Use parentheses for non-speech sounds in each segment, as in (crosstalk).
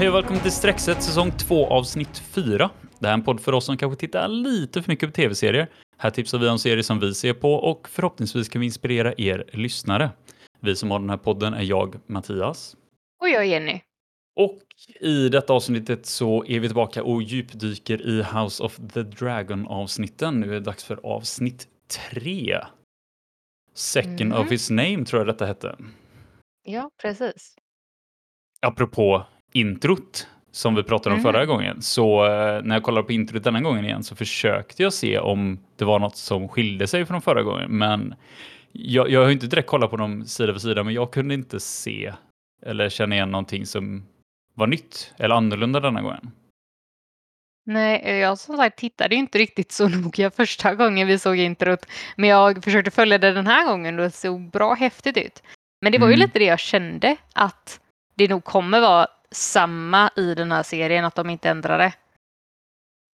Hej och välkommen till Streckset säsong 2 avsnitt 4. Det här är en podd för oss som kanske tittar lite för mycket på tv-serier. Här tipsar vi om serier som vi ser på och förhoppningsvis kan vi inspirera er lyssnare. Vi som har den här podden är jag, Mattias. Och jag Jenny. Och i detta avsnittet så är vi tillbaka och djupdyker i House of the Dragon avsnitten. Nu är det dags för avsnitt 3. Second Mm. of his name tror jag detta hette. Ja, precis. apropå introt som vi pratade om Mhm. förra gången, så eh, när jag kollade på introt denna gången igen så försökte jag se om det var något som skilde sig från förra gången, men jag, jag har inte direkt kollat på dem sida för sida, men jag kunde inte se eller känna igen någonting som var nytt eller annorlunda denna gången. Nej, jag som sagt tittade inte riktigt så (laughs) noga första gången vi såg introt. Men jag försökte följa det den här gången och det såg bra häftigt ut. Men det var ju Mm. lite det jag kände att det nog kommer vara samma i den här serien, att de inte ändrar det.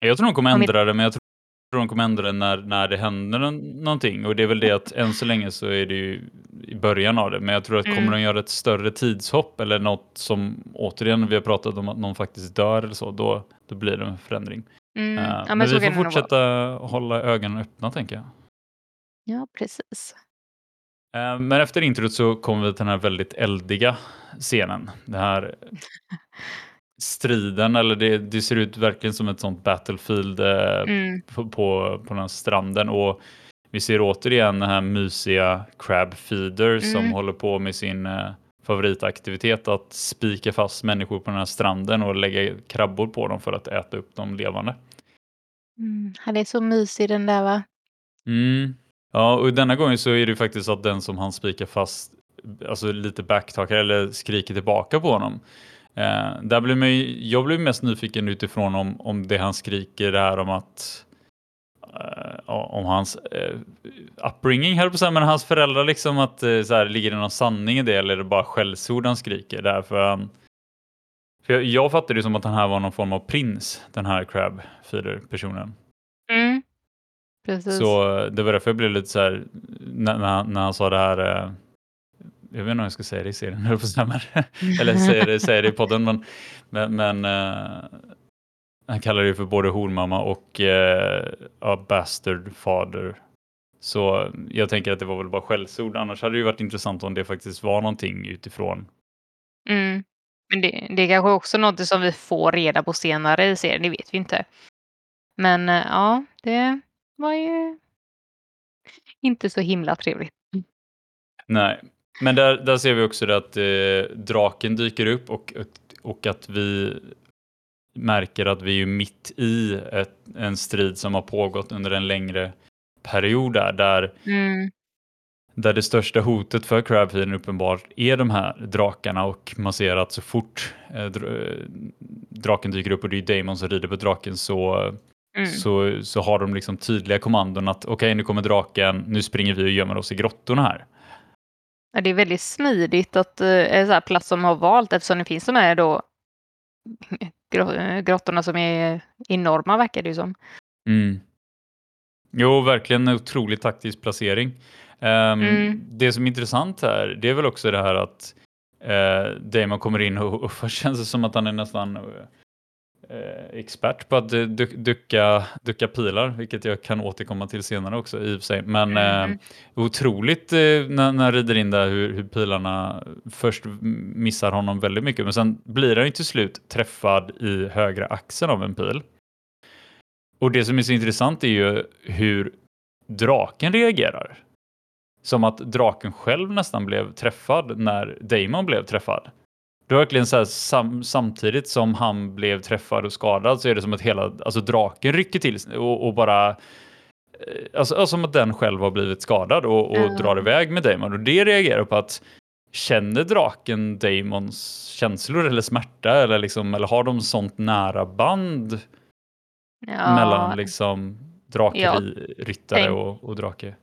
Jag tror de kommer Om ändra det, men jag tror de kommer ändra det när, när det händer nå- någonting. Och det är väl det att än så länge så är det ju i början av det. Men jag tror att kommer Mm. de göra ett större tidshopp eller något som återigen vi har pratat om att någon faktiskt dör eller så, då, då blir det en förändring. Mm. Eh, ja, men, men vi får fortsätta hålla ögonen öppna tänker jag. Ja, precis. Eh, Men efter introt så kommer vi till den här väldigt eldiga scenen. Den här striden, eller det, det ser ut verkligen som ett sånt battlefield eh, Mm. på, på, på den här stranden. Och vi ser återigen den här mysiga crab feeder som Mm. håller på med sin eh, favoritaktivitet att spika fast människor på den här stranden och lägga krabbor på dem för att äta upp dem levande. Mm. Han är så mysig den där va? Mm. Ja, och denna gången så är det ju faktiskt att den som han spikar fast, alltså lite backtalkar eller skriker tillbaka på honom. Eh, där blir man ju, jag blir mest nyfiken utifrån om, om det han skriker är om att eh, om hans eh, upbringing här på så här, men hans föräldrar liksom att eh, så här, ligger det någon sanning i det eller är det bara skällsord han skriker därför han um, för jag, jag fattade det som att han här var någon form av prins, den här crab feeder personen. Precis. Så eh, det var därför jag blev lite så här när, när, när han sa det här. eh, Jag vet inte om jag ska säga det i serien, (laughs) säga, men- (laughs) eller säga det, säga det i podden. Men, men, men eh, han kallar det för både hormamma och uh, ja, bastard father. Så jag tänker att det var väl bara skällsord. Annars hade det ju varit intressant om det faktiskt var någonting utifrån. Mm. Men det, det är kanske också något som vi får reda på senare i serien, det vet vi inte. Men eh, ja, det var ju inte så himla trevligt. Nej, men där, där ser vi också det att eh, draken dyker upp och, och att vi märker att vi är mitt i ett, en strid som har pågått under en längre period där, där, Mm. där det största hotet för Crabfeeden uppenbart är de här drakarna och man ser att så fort eh, draken dyker upp och det är Damon som rider på draken så, Mm. så, så har de liksom tydliga kommandon att okej nu kommer draken, nu springer vi och gömmer oss i grottorna här. Ja, det är väldigt smidigt att eh, en här plats som har valt eftersom det finns de här då (laughs) eh, grottorna som är enorma verkar det ju som. Mm. Jo, verkligen en otroligt taktisk placering. Ehm, Mm. Det som är intressant här, det är väl också det här att uh, Damon kommer in och, och först (laughs) känns det som att han är nästan expert på att eh, du, ducka, ducka pilar, vilket jag kan återkomma till senare också i och för sig. Men Mm. eh, otroligt eh, när, när rider in där hur, hur pilarna först missar honom väldigt mycket, men sen blir han ju till slut träffad i högra axeln av en pil. Och det som är så intressant är ju hur draken reagerar. Som att draken själv nästan blev träffad när Damon blev träffad. Det var verkligen så här, sam, samtidigt som han blev träffad och skadad så är det som att hela, alltså draken rycker till och, och bara eh, Alltså, alltså som att den själv har blivit skadad och, och Ja. drar iväg med Damon. Och det reagerar på att känner draken Damons känslor eller smärta eller, liksom, eller har de sånt nära band Ja, mellan liksom drakryttare tänk- och, och drake?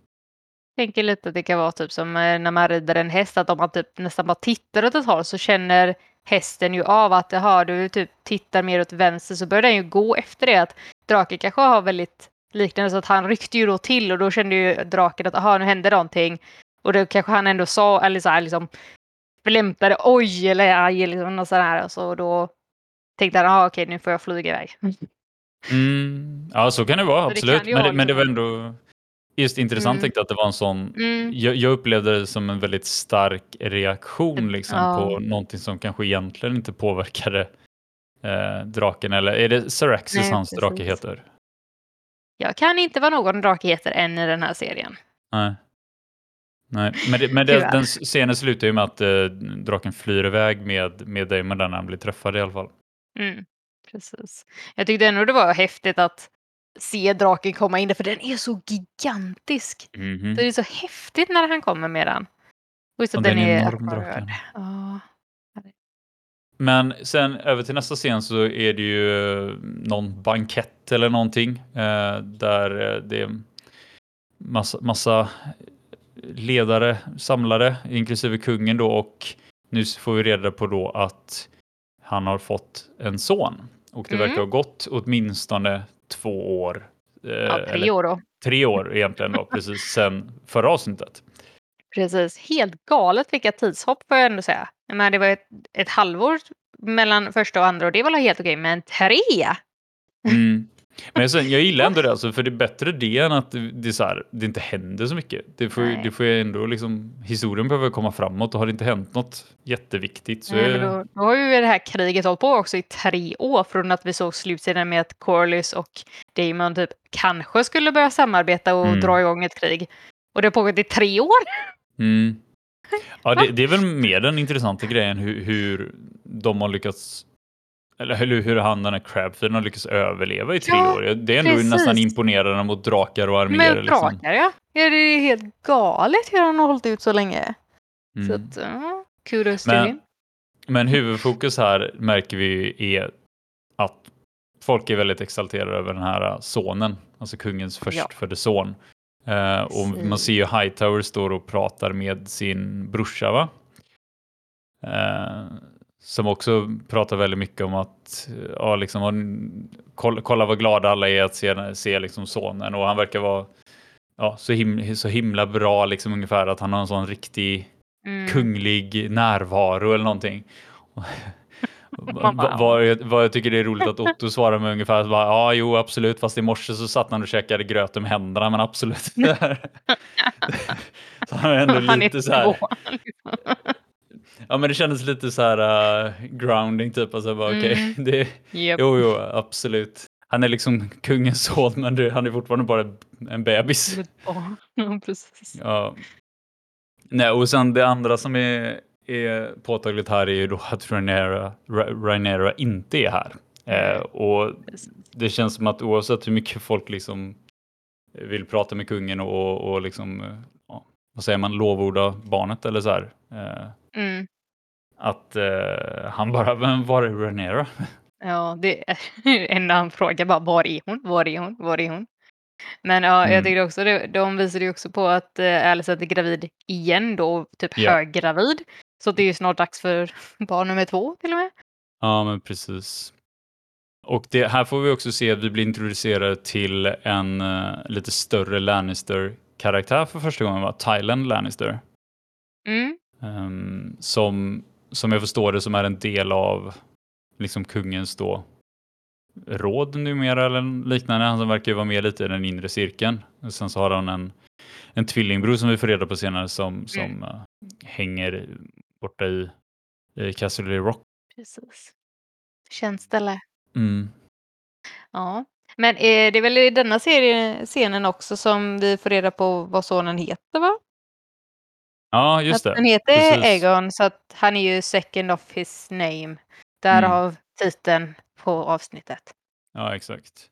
Tänker lite att det kan vara typ som eh, när man rider en häst, att om man typ nästan bara tittar åt ett håll så känner hästen ju av att jaha, du typ tittar mer åt vänster så börjar den ju gå efter det. Att draken kanske har väldigt liknande så att han ryckte ju då till och då kände ju draken att aha, nu hände någonting. Och då kanske han ändå sa, eller så här liksom flämtade oj eller aj eller liksom något sånt här. Så då tänkte han, okej, nu får jag flyga iväg. Mm, ja, så kan det vara, Så det absolut. ju men, det, men det var ändå just intressant Mm. jag att det var en sån Mm. jag, jag upplevde det som en väldigt stark reaktion liksom, Ja. på någonting som kanske egentligen inte påverkade eh, draken. Eller är det Saraxis Nej, hans drake precis. heter? Jag kan inte vad någon drake heter än i den här serien. Nej. Nej, men, det, men det, den scenen slutar ju med att eh, draken flyr iväg med, med Damon när han blir träffad i alla fall. Mm, precis. Jag tyckte ändå det var häftigt att se draken komma in där, för den är så gigantisk. Mhm. Det är så häftigt när han kommer med den. Och just att den, den är enorm draken. Men sen över till nästa scen så är det ju eh, någon bankett eller någonting eh, där eh, det är massa, massa ledare samlade, inklusive kungen då och nu får vi reda på då att han har fått en son och det Mm. verkar ha gått åtminstone två år. eh, Ja, tre eller år då. Tre år egentligen då, precis sen förra avsnittet. Precis. Helt galet vilka tidshopp får jag ändå säga. Men det var ett, ett halvår mellan första och andra och det var helt okej, men tre? Mm. Men sen, jag gillar ändå det, (laughs) alltså, för det är bättre det än att det, så här, det inte händer så mycket. Det får, Nej. det får ändå liksom, historien behöver komma framåt och har det inte hänt något jätteviktigt så Nej, då, då har ju det här kriget hållit på också i tre år från att vi såg slutsidan med att Corlys och Damon typ kanske skulle börja samarbeta och Mm. dra igång ett krig. Och det har pågått i tre år. mm. (laughs) ja, det, det är väl mer den intressanta grejen hur, hur de har lyckats eller hur, han den här Crabfeeden har lyckats överleva i tre Ja, år. Det är ändå precis. nästan imponerande mot drakar och arméer. Med Liksom. drakar ja. ja. Det är helt galet hur han har hållit ut så länge. Så Mm. att, ja, kudos Men- till. Men huvudfokus här märker vi är att folk är väldigt exalterade över den här sonen, alltså kungens förstfödde son. Eh, och man ser ju Hightower står och pratar med sin brorsa, va? Eh, som också pratar väldigt mycket om att ja, liksom, kolla, kolla vad glada alla är att se, se liksom sonen och han verkar vara ja, så, him, så himla bra liksom ungefär att han har en sån riktig Mm. kunglig närvaro eller någonting. (laughs) Vad, jag, tycker det är roligt att (laughs) Otto svarar med ungefär bara, ja jo absolut fast i morse så satt han och käkade gröt med händerna men absolut. (laughs) så han är ändå Han är lite så här, två. Ja men det kändes lite så här uh, grounding typ, alltså bara okej, Mm. (laughs) det, Japp. jo jo absolut. Han är liksom kungens son men det, han är fortfarande bara en bebis. (laughs) Ja, precis. Ja. Nej, och sen det andra som är, är påtagligt här är ju då att Rhaenyra, Ra- Rhaenyra inte är här. Eh, och det känns som att oavsett hur mycket folk liksom vill prata med kungen och, och liksom, eh, ja, vad säger man, lovorda barnet eller så här. Eh, Mm. att eh, han bara, men var är Rhaenyra? (laughs) Ja, det är (laughs) en annan fråga bara, var är hon? Var är hon? Var är hon? Men ja, Mm. jag tyckte också det, de visade ju också på att eh, Alicent är gravid igen då, typ Ja. höggravid. Så det är ju snart dags för (laughs) barn nummer två till och med. Ja, men precis. Och det, här får vi också se att vi blir introducerade till en eh, lite större Lannister-karaktär för första gången, va? Tylen Lannister. Mm. Ehm, som, som jag förstår det som är en del av liksom kungens då råd numera eller liknande. Han verkar ju vara med lite i den inre cirkeln. Och sen så har han en, en tvillingbror som vi får reda på senare som, som eh, hänger borta i, i Castle Rock. Precis. Eller? Mm. Ja. Men eh, det är väl i denna serie, scenen också som vi får reda på vad sonen heter va? Ja, just att det. Han heter Precis. Egon så att han är ju second of his name. Därav titeln på avsnittet. Ja, exakt.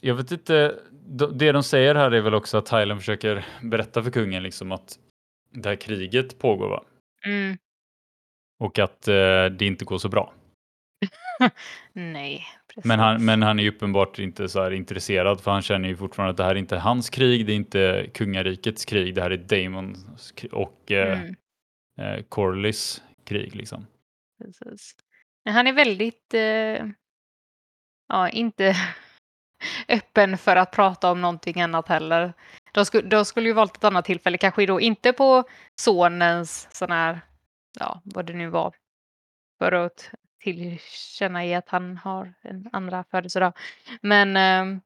Jag vet inte, det de säger här är väl också att Thailand försöker berätta för kungen liksom att det här kriget pågår va? Mm. Och att eh, det inte går så bra. (laughs) Nej, precis. Men han, men han är ju uppenbart inte så här intresserad för han känner ju fortfarande att det här är inte hans krig, det är inte kungarikets krig, det här är Damons och eh, Mm, eh, Corlys krig liksom. precis. Men han är väldigt, eh, ja, inte (laughs) öppen för att prata om någonting annat heller. De, sku, de skulle ju valt ett annat tillfälle, kanske då inte på sonens sån här, ja, vad det nu var, för tillkänna att han har en andra födelsedag. Men eh,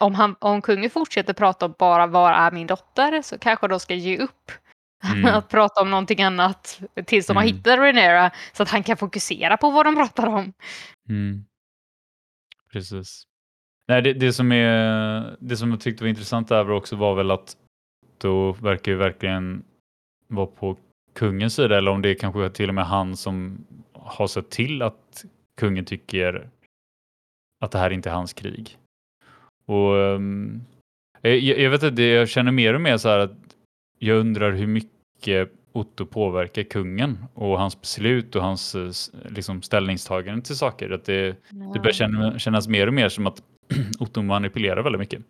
om, han, om kungen fortsätter prata om bara var är min dotter så kanske de ska ge upp (laughs) Mm. att prata om någonting annat tills de har Mm. hittat Renera så att han kan fokusera på vad de pratar om. Mm. Precis. Nej, det, det, som är, det som jag tyckte var intressant där också var väl att då verkar ju verkligen vara på kungens sida eller om det kanske är till och med han som har sett till att kungen tycker att det här inte är hans krig. Och um, jag, jag vet inte, jag känner mer och mer så här att jag undrar hur mycket Otto påverkar kungen och hans beslut och hans eh, liksom, ställningstagande till saker. Att det, det börjar känna, kännas mer och mer som att (clears throat) Otto manipulerar väldigt mycket.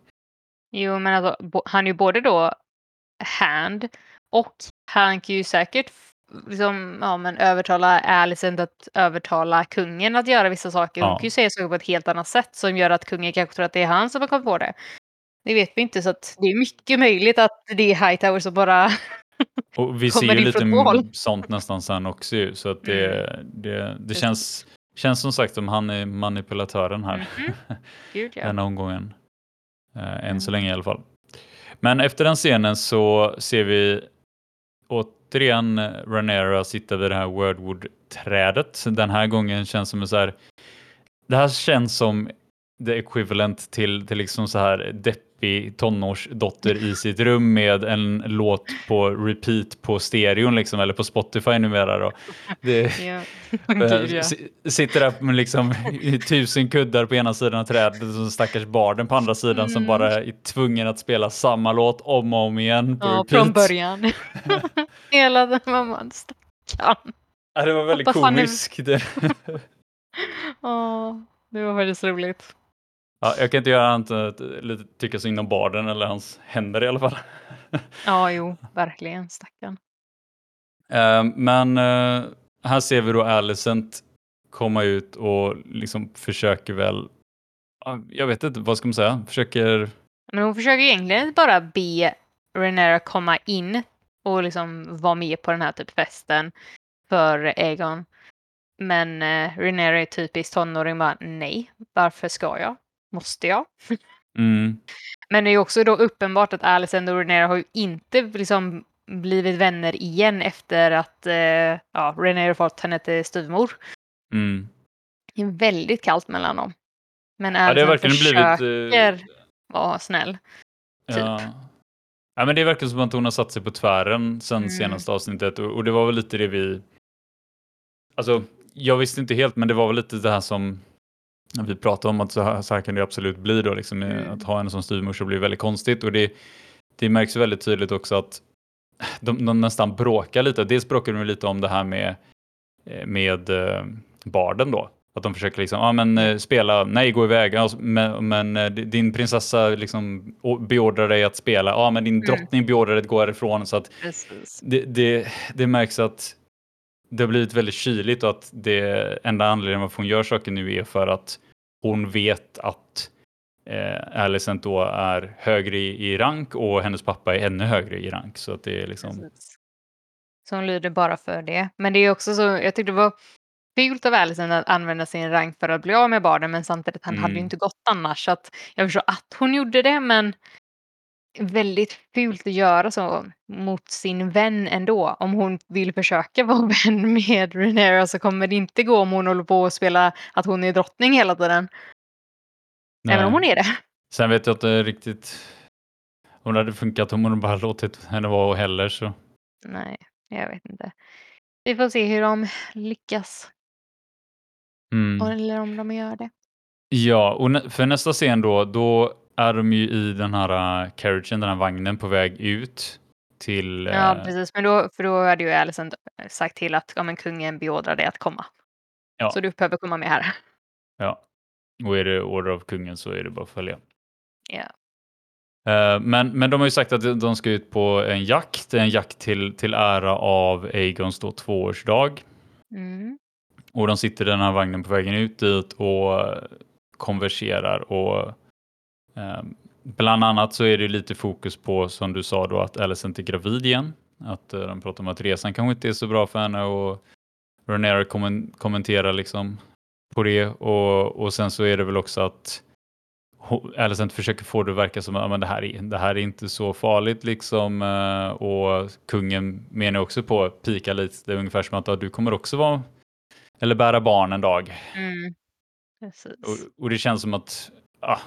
Jo, men alltså, han är ju både då hand och han kan ju säkert liksom, ja, men övertala Alicent att övertala kungen att göra vissa saker. Hon Ja. kan ju säga saker på ett helt annat sätt som gör att kungen kanske tror att det är han som har kommit på det. Det vet vi inte, så att det är mycket möjligt att det är Hightower som bara... (laughs) Och vi (laughs) ser ju lite sånt nästan sen också ju, så att det, det, det känns, känns som sagt som han är manipulatören här. Mhm. (laughs) Gud ja. denna omgången. Eh, än så Mm. länge i alla fall. Men efter den scenen så ser vi återigen eh, Ranera sitta vid det här Wordwood-trädet. Den här gången känns som en så här. Det här känns som the equivalent till, till liksom så här deppig tonårsdotter i sitt rum med en låt på repeat på stereon liksom, eller på Spotify numera. Då. Det, Ja. (laughs) Eh, ja. si- Sitter där med liksom tusen kuddar på ena sidan av trädet och stackars barden på andra sidan som Mm. bara är tvungen att spela samma låt om och om igen på ja, repeat. från början. (laughs) (laughs) Hela den mamman, stackarn. Ja, det var väldigt komiskt. Det- Åh, det var väldigt roligt. Ja, jag kan inte göra annat än att eh, lite tycka synd om barden eller hans händer i alla fall. (laughs) Ja, jo, verkligen, stackarn. Eh, Men eh, här ser vi då Alicent komma ut och liksom försöker väl, ja, jag vet inte, vad ska man säga, försöker Men hon försöker egentligen bara be Renera komma in och liksom vara med på den här typ festen för Egon. Men eh, Renera är typiskt tonåring bara nej, varför ska jag? Måste jag? mm, Men det är också då uppenbart att Alicent och Renera har ju inte liksom blivit vänner igen efter att eh, ja, Renera fått henne till styvmor. mm. Det är väldigt kallt mellan dem. Men Ja, det har verkligen försöker blivit... eh, vara snäll. typ. Ja. ja, men det verkar som att hon har satt sig på tvären sen Mm. senaste avsnittet och, och det var väl lite det vi... Alltså, jag visste inte helt, men det var väl lite det här som vi pratade om att så här, så här kan det absolut bli då, liksom, eh, Mm. att ha en som styvmorsa blir väldigt konstigt och det, det märks väldigt tydligt också att de, de nästan bråkar lite. Dels bråkar de lite om det här med, eh, med eh, barden då. Att de försöker liksom, ja men eh, spela, nej gå iväg, ja, men, men din prinsessa liksom beordrar dig att spela, ja men din Mm. drottning beordrar dig att gå härifrån. Så att det, det, det märks att det har blivit väldigt kyligt och att det enda anledningen varför hon gör saker nu är för att hon vet att eh, Alicent då är högre i, i rank och hennes pappa är ännu högre i rank. Så att det är liksom, Precis. Så hon lyder bara för det. Men det är också så, jag tyckte det var fult av Alicent att använda sin rank för att bli av med barnen men samtidigt han hade ju Mm. inte gått annars. Så att jag förstår att hon gjorde det men väldigt fult att göra så mot sin vän ändå. Om hon vill försöka (laughs) vara vän med Renera så kommer det inte gå om hon håller på att spela att hon är drottning hela tiden. Även om nej. hon är det. Sen vet jag inte riktigt om det hade funkat om hon bara låtit henne vara heller. Så. Nej, jag vet inte. Vi får se hur de lyckas. Mm. Eller om de gör det. Ja, och för nästa scen då, då är de ju i den här uh, carriagen, den här vagnen på väg ut till... Ja, eh, precis. Men då, för då hade ju Alicent sagt till att ja, men kungen beordrar dig att komma. Ja. Så du behöver komma med här. Ja, och är det order av kungen så är det bara att följa. Ja. Eh, Men, men de har ju sagt att de ska ut på en jakt, en jakt till, till ära av Aegons då tvåårsdag. Mm. Och de sitter i den här vagnen på vägen ut dit och konverserar och eh, bland annat så är det lite fokus på som du sa då att Alicent är gravid igen. Att eh, de pratar om att resan kanske inte är så bra för henne och Renera kommenterar liksom på det och, och sen så är det väl också att Alicent försöker få det att verka som att det, här är, det här är inte så farligt liksom eh, och kungen menar också på pika lite, det är ungefär som att du kommer också vara eller bära barn en dag. Mm. Och, och, det känns som att ah,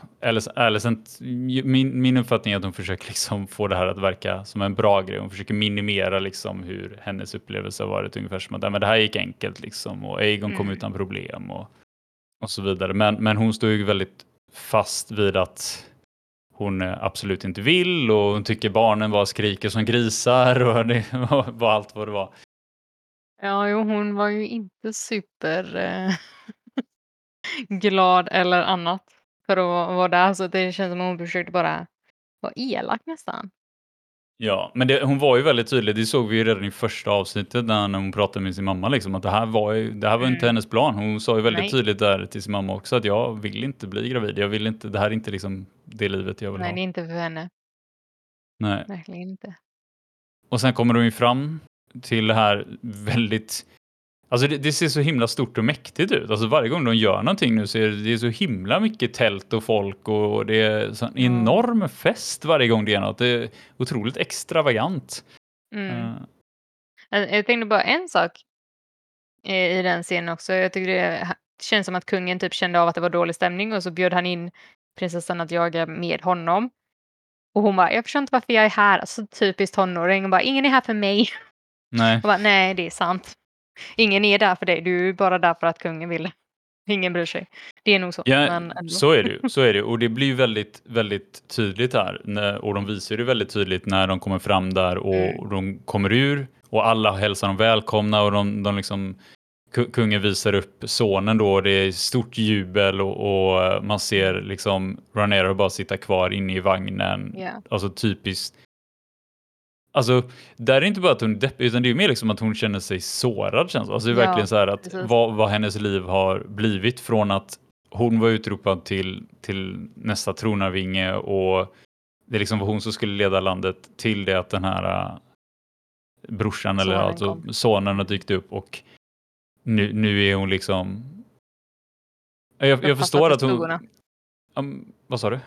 Alicent, min, min uppfattning är att hon försöker liksom få det här att verka som en bra grej. Hon försöker minimera liksom hur hennes upplevelse har varit ungefär som att men det här gick enkelt liksom och Aegon mm. kom utan problem och, och så vidare. Men, men hon står ju väldigt fast vid att hon absolut inte vill och hon tycker barnen bara skriker som grisar och det (laughs) var allt vad det var. Ja, jo, hon var ju inte super eh, (laughs) glad eller annat för att vara där, så det känns som att hon försökte bara vara elak nästan. Ja, men det, hon var ju väldigt tydlig. Det såg vi ju redan i första avsnittet när hon pratade med sin mamma liksom att det här var ju, det här var mm. inte hennes plan. Hon sa ju väldigt Nej. tydligt där till sin mamma också att jag vill inte bli gravid. Jag vill inte. Det här är inte liksom det livet jag vill Nej, ha. Nej, det är inte för henne. Nej, verkligen inte. Och sen kommer hon ju fram till det här väldigt Alltså det, det, ser så himla stort och mäktigt ut. Alltså varje gång de gör någonting nu så är det, det är så himla mycket tält och folk och det är en enorm fest varje gång det är något. Det är otroligt extravagant. Mm. Uh. Jag tänkte bara en sak i den scenen också. Jag tycker det känns som att kungen typ kände av att det var dålig stämning och så bjöd han in prinsessan att jaga med honom. Och hon bara, jag förstår inte varför jag är här. Alltså typiskt tonåring. Hon bara, ingen är här för mig. Nej. (laughs) bara, nej det är sant. Ingen är där för dig, du är bara där för att kungen vill. Ingen bryr sig. Det är nog så. Ja, så är det. Så är det. Och det blir väldigt, väldigt tydligt här. Och de visar det väldigt tydligt när de kommer fram där och mm. de kommer ur och alla hälsar dem välkomna och de, de liksom kungen visar upp sonen då det är stort jubel och, och man ser liksom Ranero bara sitta kvar inne i vagnen. Yeah. Alltså typiskt Alltså, där är det inte bara att hon är deppig, utan det är mer liksom att hon känner sig sårad. Känns. Alltså, det är ja, verkligen så här att vad, vad, hennes liv har blivit från att hon var utropad till, till nästa tronarvinge och det liksom var hon som skulle leda landet till det att den här uh, brorsan sonen eller alltså sonen har dykt upp och nu, nu är hon liksom... Jag, jag förstår att hon... Um, vad sa du?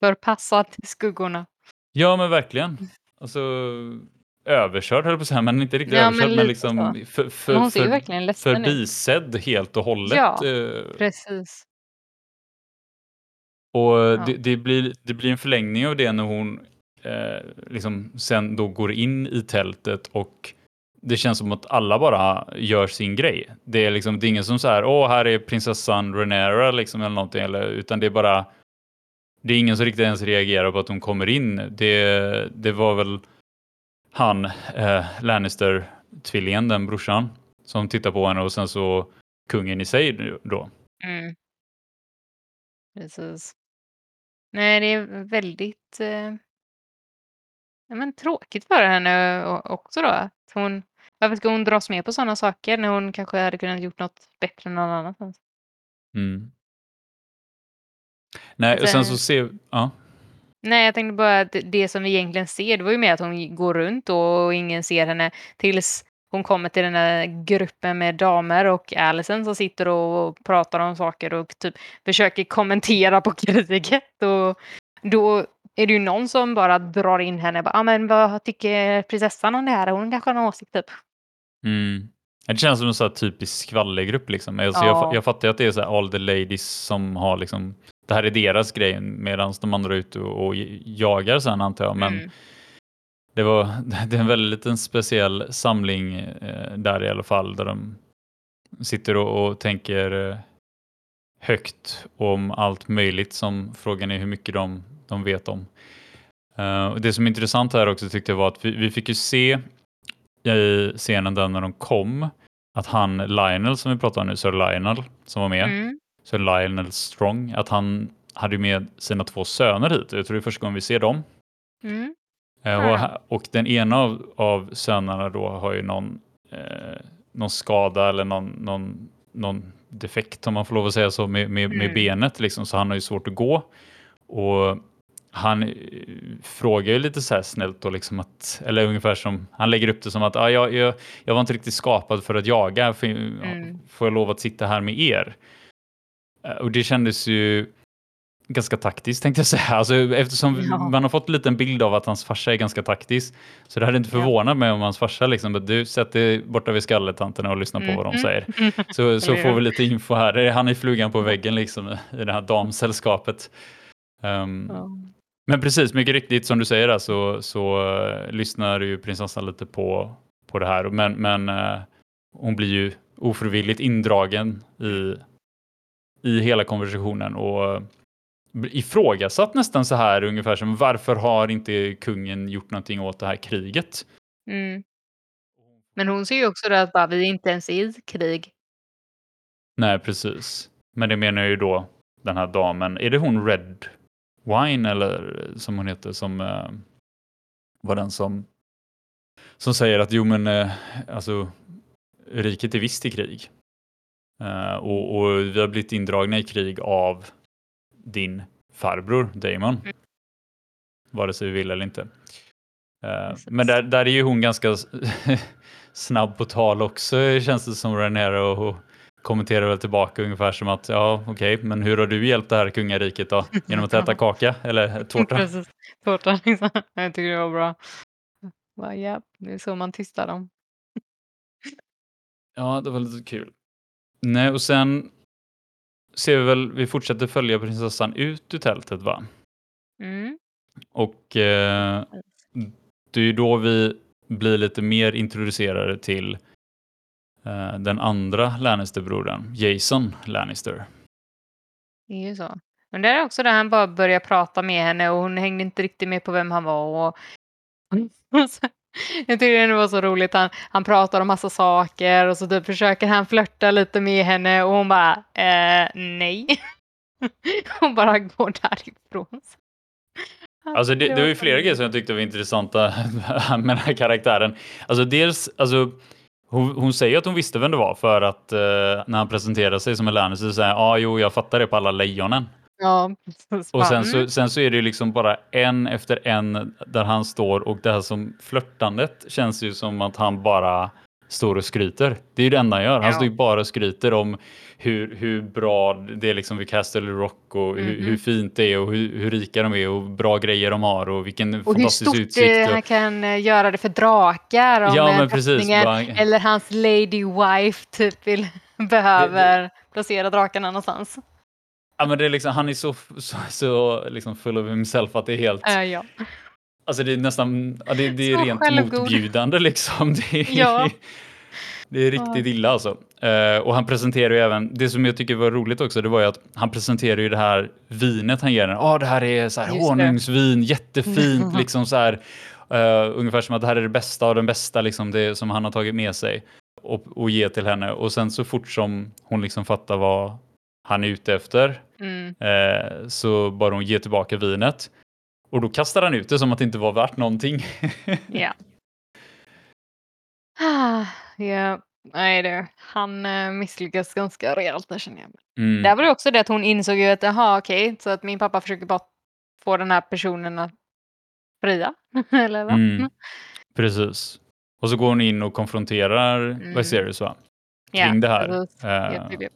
Förpassad till skuggorna. Ja, men verkligen. Alltså överkörd höll på att säga, men inte riktigt ja, överkörd, men, men liksom för, för, hon ser för, verkligen ledsen förbisedd helt och hållet. Ja, eh. precis. Och ja. det, det, blir, det blir en förlängning av det när hon eh, liksom sen då går in i tältet och det känns som att alla bara gör sin grej. Det är liksom det är ingen som så här, åh, här är prinsessan Renera liksom eller någonting, eller, utan det är bara det är ingen som riktigt ens reagerar på att hon kommer in. Det, det var väl han, eh, Lannister-tvillingen, den brorsan, som tittar på henne och sen så kungen i sig då. Mm. Precis. Nej, det är väldigt eh, men tråkigt för henne också då. Att hon, varför ska hon dras med på sådana saker när hon kanske hade kunnat gjort något bättre någon annanstans? Mm. Nej, och sen så ser ja. Nej, jag tänkte bara att det som vi egentligen ser, det var ju mer att hon går runt och ingen ser henne tills hon kommer till den här gruppen med damer och Alison som sitter och pratar om saker och typ försöker kommentera på (laughs) kriget. Och då är det ju någon som bara drar in henne. Ja, ah, men vad tycker prinsessan om det här? Hon kanske har en åsikt typ. Mm. Det känns som en sån här typisk skvallergrupp. Liksom. Alltså, ja. jag, jag fattar ju att det är så all the ladies som har liksom det här är deras grej medan de andra är ute och, jagar sen antar jag. Men mm. det, var, (laughs) det är en väldigt liten speciell samling eh, där i alla fall där de sitter och, och tänker eh, högt om allt möjligt som frågan är hur mycket de, de vet om. Uh, det som är intressant här också tyckte jag var att vi, vi fick ju se i scenen där när de kom att han Lionel som vi pratar om nu, Sir Lionel som var med, mm. Sir Lionel Strong, att han hade med sina två söner hit. Jag tror det är första gången vi ser dem. Mm. Eh, och, och, den ena av, av sönerna då har ju någon, eh, någon skada eller någon, någon, någon defekt om man får lov att säga så med, med, med mm. benet liksom, så han har ju svårt att gå. Och han eh, frågar ju lite så här snällt och liksom att, eller ungefär som, han lägger upp det som att ah, jag, jag, jag var inte riktigt skapad för att jaga, för, Mm. får jag lov att sitta här med er? Eh, Och det kändes ju ganska taktiskt tänkte jag säga, alltså, eftersom Ja. man har fått en liten bild av att hans farsa är ganska taktisk, så det hade inte förvånat mig om hans farsa liksom, att du sätter borta vid skalletanterna och lyssnar på vad de Mhm. säger. (laughs) Så, så Eller får vi lite info här. Han är flugan på väggen liksom, i det här damsällskapet. Ehm, Ja. men precis, mycket riktigt som du säger där, så, så eh, lyssnar ju prinsessan lite på, på det här. Men, men eh, hon blir ju ofrivilligt indragen i, i hela konversationen och eh, ifrågasatt nästan så här ungefär som varför har inte kungen gjort någonting åt det här kriget? Mm. Men hon ser ju också det att bara, vi är inte ens i krig. Nej, precis. Men det menar ju då den här damen. Är det hon Red Wine eller som hon heter som eh, var den som som säger att jo men eh, alltså riket är visst i krig. Eh, och, och vi har blivit indragna i krig av din farbror Damon. Mm. Vare sig vi vill eller inte. Eh, Precis. men där, där är ju hon ganska (laughs) snabb på tal också känns det som Rhaenyra och, kommenterar väl tillbaka ungefär som att ja okej men hur har du hjälpt det här kungariket då? (laughs) Genom att äta kaka eller tårta? (laughs) Precis. Tårta liksom. Jag tycker det var bra. Bara, ja, det är så man tystar dem. Ja, det var lite kul. Nej, och sen ser vi väl, vi fortsätter följa prinsessan ut ur tältet va? Mm. Och eh, det är ju då vi blir lite mer introducerade till eh, den andra Lannister-brodern, Jason Lannister. Det är ju så. Men det är också där han bara börjar prata med henne och hon hängde inte riktigt med på vem han var. Och... (laughs) Jag tycker det var så roligt. Han, han pratar om massa saker och så typ försöker han flörta lite med henne och hon bara eh, nej. (laughs) Hon bara går därifrån. Alltså det, det var ju flera grejer som jag tyckte var intressanta (laughs) med den här karaktären. Alltså dels, alltså hon, hon säger att hon visste vem det var för att eh, när han presenterar sig som en Lannister så säger han ja, ah, jo, jag fattar det på alla lejonen. Ja. (laughs) Och sen så, mm. sen så är det liksom bara en efter en där han står och det här som flörtandet känns ju som att han bara står och skryter. Det är ju det enda han gör. Han Ja. står ju bara och skryter om hur, hur bra det är liksom vid Castle Rock och hur, Mhm. hur fint det är och hur, hur rika de är och bra grejer de har och vilken Och hur fantastisk stort utsikt. eh, och- han kan eh, göra det för drakar om Ja, eh, men precis. Bara- eller hans lady wife typ vill, (laughs) behöver placera drakarna någonstans. Ja, men det är liksom, han är så, så, så liksom full of himself att det är helt... Äh, ja. Alltså det är nästan, ja, det, det är Så rent självgod. motbjudande liksom. (laughs) Det är, Ja. det är riktigt illa alltså. Eh, och han presenterar ju även, det som jag tycker var roligt också, det var ju att han presenterar ju det här vinet han ger den. Ja, det här är så här Just det. honungsvin, jättefint, (laughs) liksom så här. eh, ungefär som att det här är det bästa av den bästa liksom, det som han har tagit med sig och, och ge till henne. Och sen så fort som hon liksom fattar vad han är ute efter Mm. eh, så bara hon ger tillbaka vinet. Och då kastar han ut det som att det inte var värt någonting. (laughs) Ja. Ah, ja. Nej du, han eh, misslyckas ganska rejält där känner jag. Mm. Där var det också det att hon insåg ju att jaha okej, så att min pappa försöker bara få den här personen att fria. (laughs) Eller vad? Mm. Precis. Och så går hon in och konfronterar Mm. Viserys va? Kring det här. precis. Japp, japp, japp.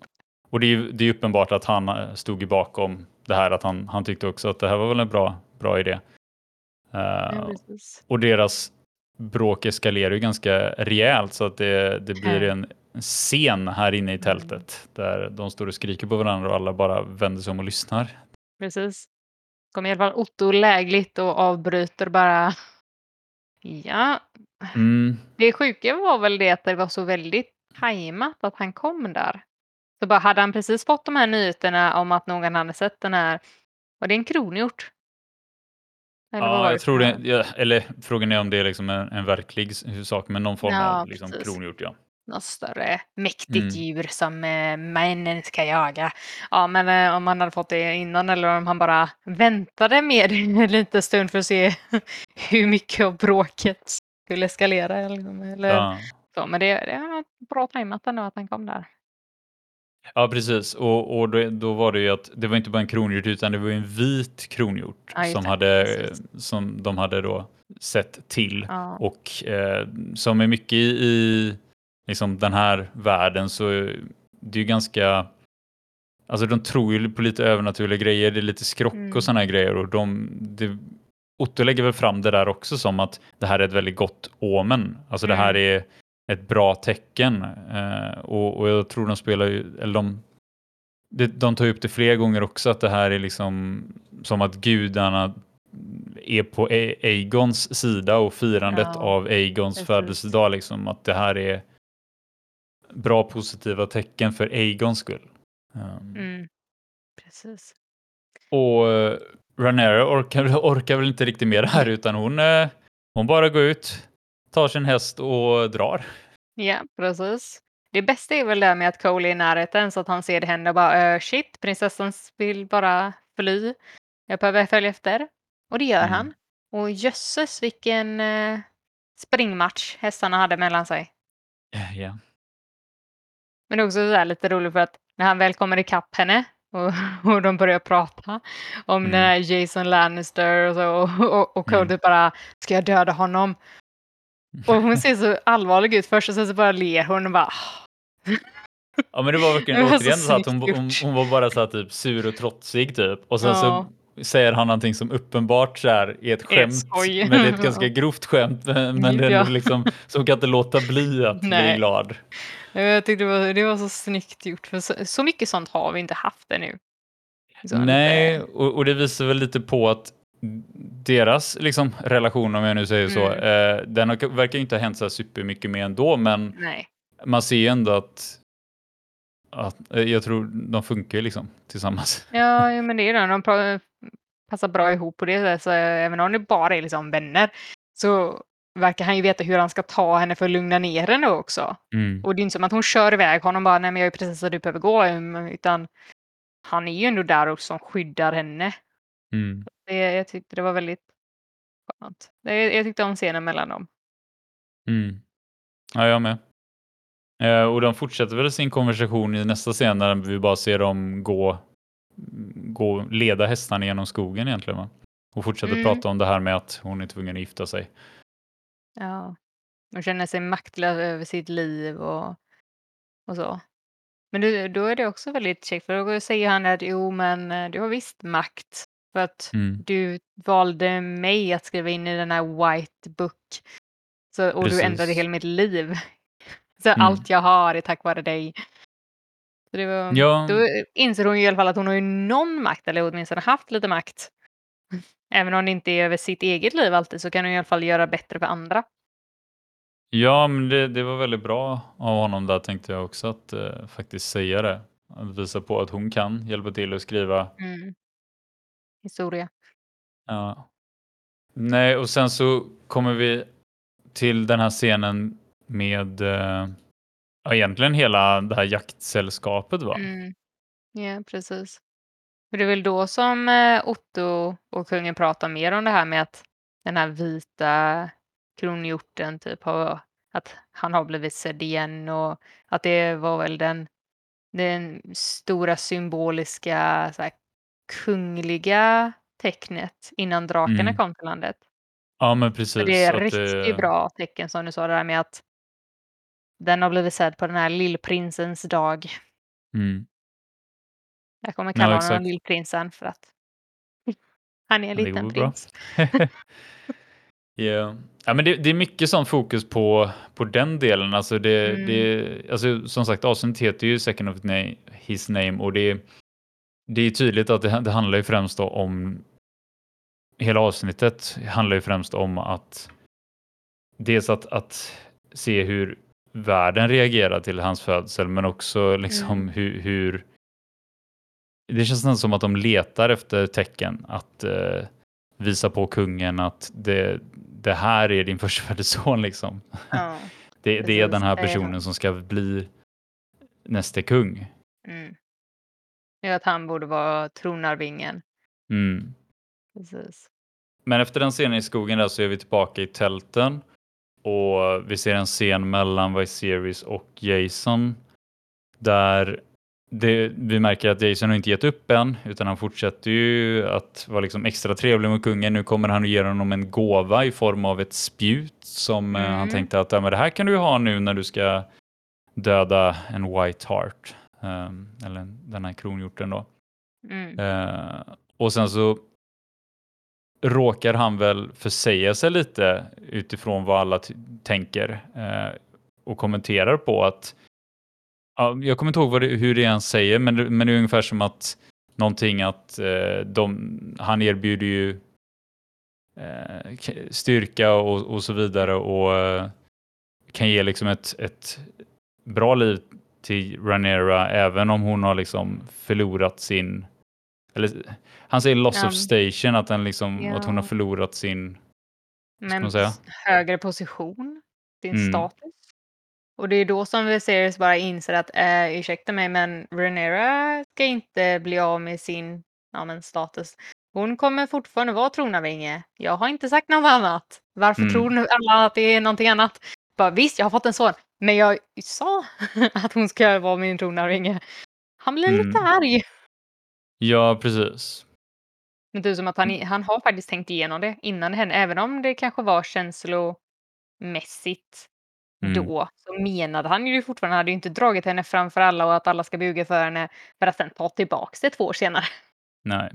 Och det är, ju- det är uppenbart att han eh, stod bakom det här, att han, han tyckte också att det här var väl en bra, bra idé. Eh, Ja, och deras bråk eskalerar ju ganska rejält så att det, det blir en scen här inne i tältet där de står och skriker på varandra och alla bara vänder sig om och lyssnar. Precis. Kommer i alla fall Otto lägligt och avbryter bara. Ja, Mm. det sjuka var väl det att det var så väldigt tajmat att han kom där. Så bara hade han precis fått de här nyheterna om att någon hade sett den här. Var det en kronhjort? Eller Ja, jag tror det. Ja, eller frågan är om det är liksom en, en verklig sak, men någon form Ja, av liksom precis. kronhjort. Ja. Något större mäktigt Mm. djur som eh, männen ska jaga. Ja, men eh, om han hade fått det innan eller om han bara väntade med det en (laughs) liten stund för att se (laughs) hur mycket av bråket skulle eskalera. Eller, eller Ja. så. Men det, det var bra tajmat ändå att han kom där. Ja, precis. Och, och då, då, var det ju att det var inte bara en kronhjort utan det var en vit kronhjort ja, som, hade, som de hade då sett till. Ja. Och eh, som är mycket i, i liksom den här världen så det är ju ganska Alltså de tror ju på lite övernaturliga grejer, det är lite skrock mm. och sådana grejer och de, det, Otto lägger väl fram det där också som att det här är ett väldigt gott omen. Alltså mm. det här mm. är ett bra tecken eh, och, och, jag tror de spelar ju, eller de, de, de tar upp det fler gånger också att det här är liksom som att gudarna är på Aegons sida och firandet ja, av Aegons födelsedag liksom att det här är bra positiva tecken för Aegons skull. Um, mm. Precis. Och uh, Ranera orkar, orkar väl inte riktigt med det här utan hon, uh, hon bara går ut, tar sin häst och drar. Ja, precis. Det bästa är väl det med att Cole är i närheten så att han ser det hända och bara uh, shit, prinsessan vill bara fly. Jag behöver följa efter. Och det gör mm. han. Och jösses vilken uh, springmatch hästarna hade mellan sig. Ja. Yeah. Men det är också så lite roligt för att när han väl kommer ikapp henne (laughs) och, och de börjar prata om mm. Jason Lannister och så och, och, och Cody mm. bara ska jag döda honom? Och hon ser så allvarlig ut först och sen så bara ler hon och bara Ja men det var verkligen (laughs) det var återigen så, så att hon, hon, hon, var bara så här, typ sur och trotsig typ och sen ja. så säger han någonting som uppenbart så här, är ett skämt, men det är ett (laughs) ganska grovt skämt men det är liksom, så hon kan inte låta bli att Nej. bli glad. Jag tyckte det var, det var så snyggt gjort, för så, så mycket sånt har vi inte haft ännu. Så Nej, och, och, det visar väl lite på att deras liksom, relation, om jag nu säger så, mm. eh, den har, verkar inte ha hänt så supermycket mer ändå, men Nej. man ser ändå att, att eh, jag tror de funkar liksom tillsammans. (laughs) Ja, men det är det. De passar bra ihop på det sättet, så även om det bara är liksom vänner så verkar han ju veta hur han ska ta henne för att lugna ner henne också. Mm. Och det är inte som att hon kör iväg honom bara, nej men jag är precis så du behöver gå, utan han är ju ändå där och som skyddar henne. Mm. Det, jag tyckte det var väldigt skönt. Det, jag tyckte om scenen mellan dem. Mm. Ja, jag med. Eh, och de fortsätter väl sin konversation i nästa scen där vi bara ser dem gå, gå leda hästarna genom skogen egentligen. Va? Och fortsätter mm. prata om det här med att hon är tvungen att gifta sig. Ja. Och känner sig maktlös över sitt liv och, och så. Men du, då är det också väldigt käckt för då säger han att jo men eh, du har visst makt för att mm. du valde mig att skriva in i den här white book så, och Precis. du ändrade hela mitt liv. (laughs) Så mm. allt jag har är tack vare dig. Så det var, ja. Då inser hon i alla fall att hon har ju någon makt, eller åtminstone haft lite makt. (laughs) Även om det inte är över sitt eget liv alltid så kan hon i alla fall göra bättre för andra. Ja, men det, det var väldigt bra av honom där tänkte jag också att eh, faktiskt säga det. Att visa på att hon kan hjälpa till att skriva mm. Historia. Ja. Nej, och sen så kommer vi till den här scenen med eh, ja, egentligen hela det här jaktsällskapet va? Mm. Ja, precis. För det är väl då som eh, Otto och kungen pratar mer om det här med att den här vita kronhjorten typ har, att han har blivit sedd igen och att det var väl den, den stora symboliska så här, kungliga tecknet innan drakarna mm. kom till landet. Ja, men precis. Så det är ett riktigt det... bra tecken som du sa det där med att den har blivit sedd på den här lillprinsens dag. Mm. Jag kommer kalla ja, honom lillprinsen för att (laughs) han är en liten prins. (laughs) yeah. Ja, men det, det, är mycket sån fokus på, på den delen. Alltså det, mm. det, alltså som sagt, avsnittet heter ju Second of His Name och det, det är tydligt att det, det handlar ju främst om hela avsnittet handlar ju främst om att dels att, att se hur världen reagerar till hans födsel men också liksom mm. hur, hur det känns nästan som att de letar efter tecken att eh, visa på kungen att det, det här är din (laughs) förstfödde son. Liksom. Ja, det, det är den här personen som ska bli nästa kung. Mm. Ja, att han borde vara tronarvingen. Mm. Precis. Men efter den scenen i skogen där så är vi tillbaka i tälten och vi ser en scen mellan Viserys och Jason där det, vi märker att Jason har inte gett upp än, utan han fortsätter ju att vara liksom extra trevlig mot kungen. Nu kommer han att ge honom en gåva i form av ett spjut som mm. han tänkte att ja, men det här kan du ha nu när du ska döda en White Heart, eller den här kronhjorten då. Mm. Uh, och sen så råkar han väl försäga sig lite utifrån vad alla tänker uh, och kommenterar på att Ja, jag kommer inte ihåg det, hur det han säger, men, men det är ungefär som att någonting att eh, de, han erbjuder ju eh, styrka och, och så vidare och eh, kan ge liksom ett, ett bra liv till Ranera även om hon har liksom förlorat sin eller, han säger loss ja. of station, att, den liksom, ja. att hon har förlorat sin Men högre position, sin mm. status. Och det är då som Viserys bara inser att äh, ursäkta mig men Rhaenyra ska inte bli av med sin ja, men status. Hon kommer fortfarande vara tronarvinge. Jag har inte sagt något annat. Varför mm. tror alla att det är någonting annat? Bara, visst, jag har fått en son, men jag sa (laughs) att hon ska vara min tronarvinge. Han blir mm. lite arg. Ja, precis. Men typ som att han, mm. han har faktiskt tänkt igenom det innan det hände, även om det kanske var känslomässigt Mm. då så menade han ju fortfarande, han hade ju inte dragit henne framför alla och att alla ska buga för henne för att sen ta tillbaks det två år senare. Nej.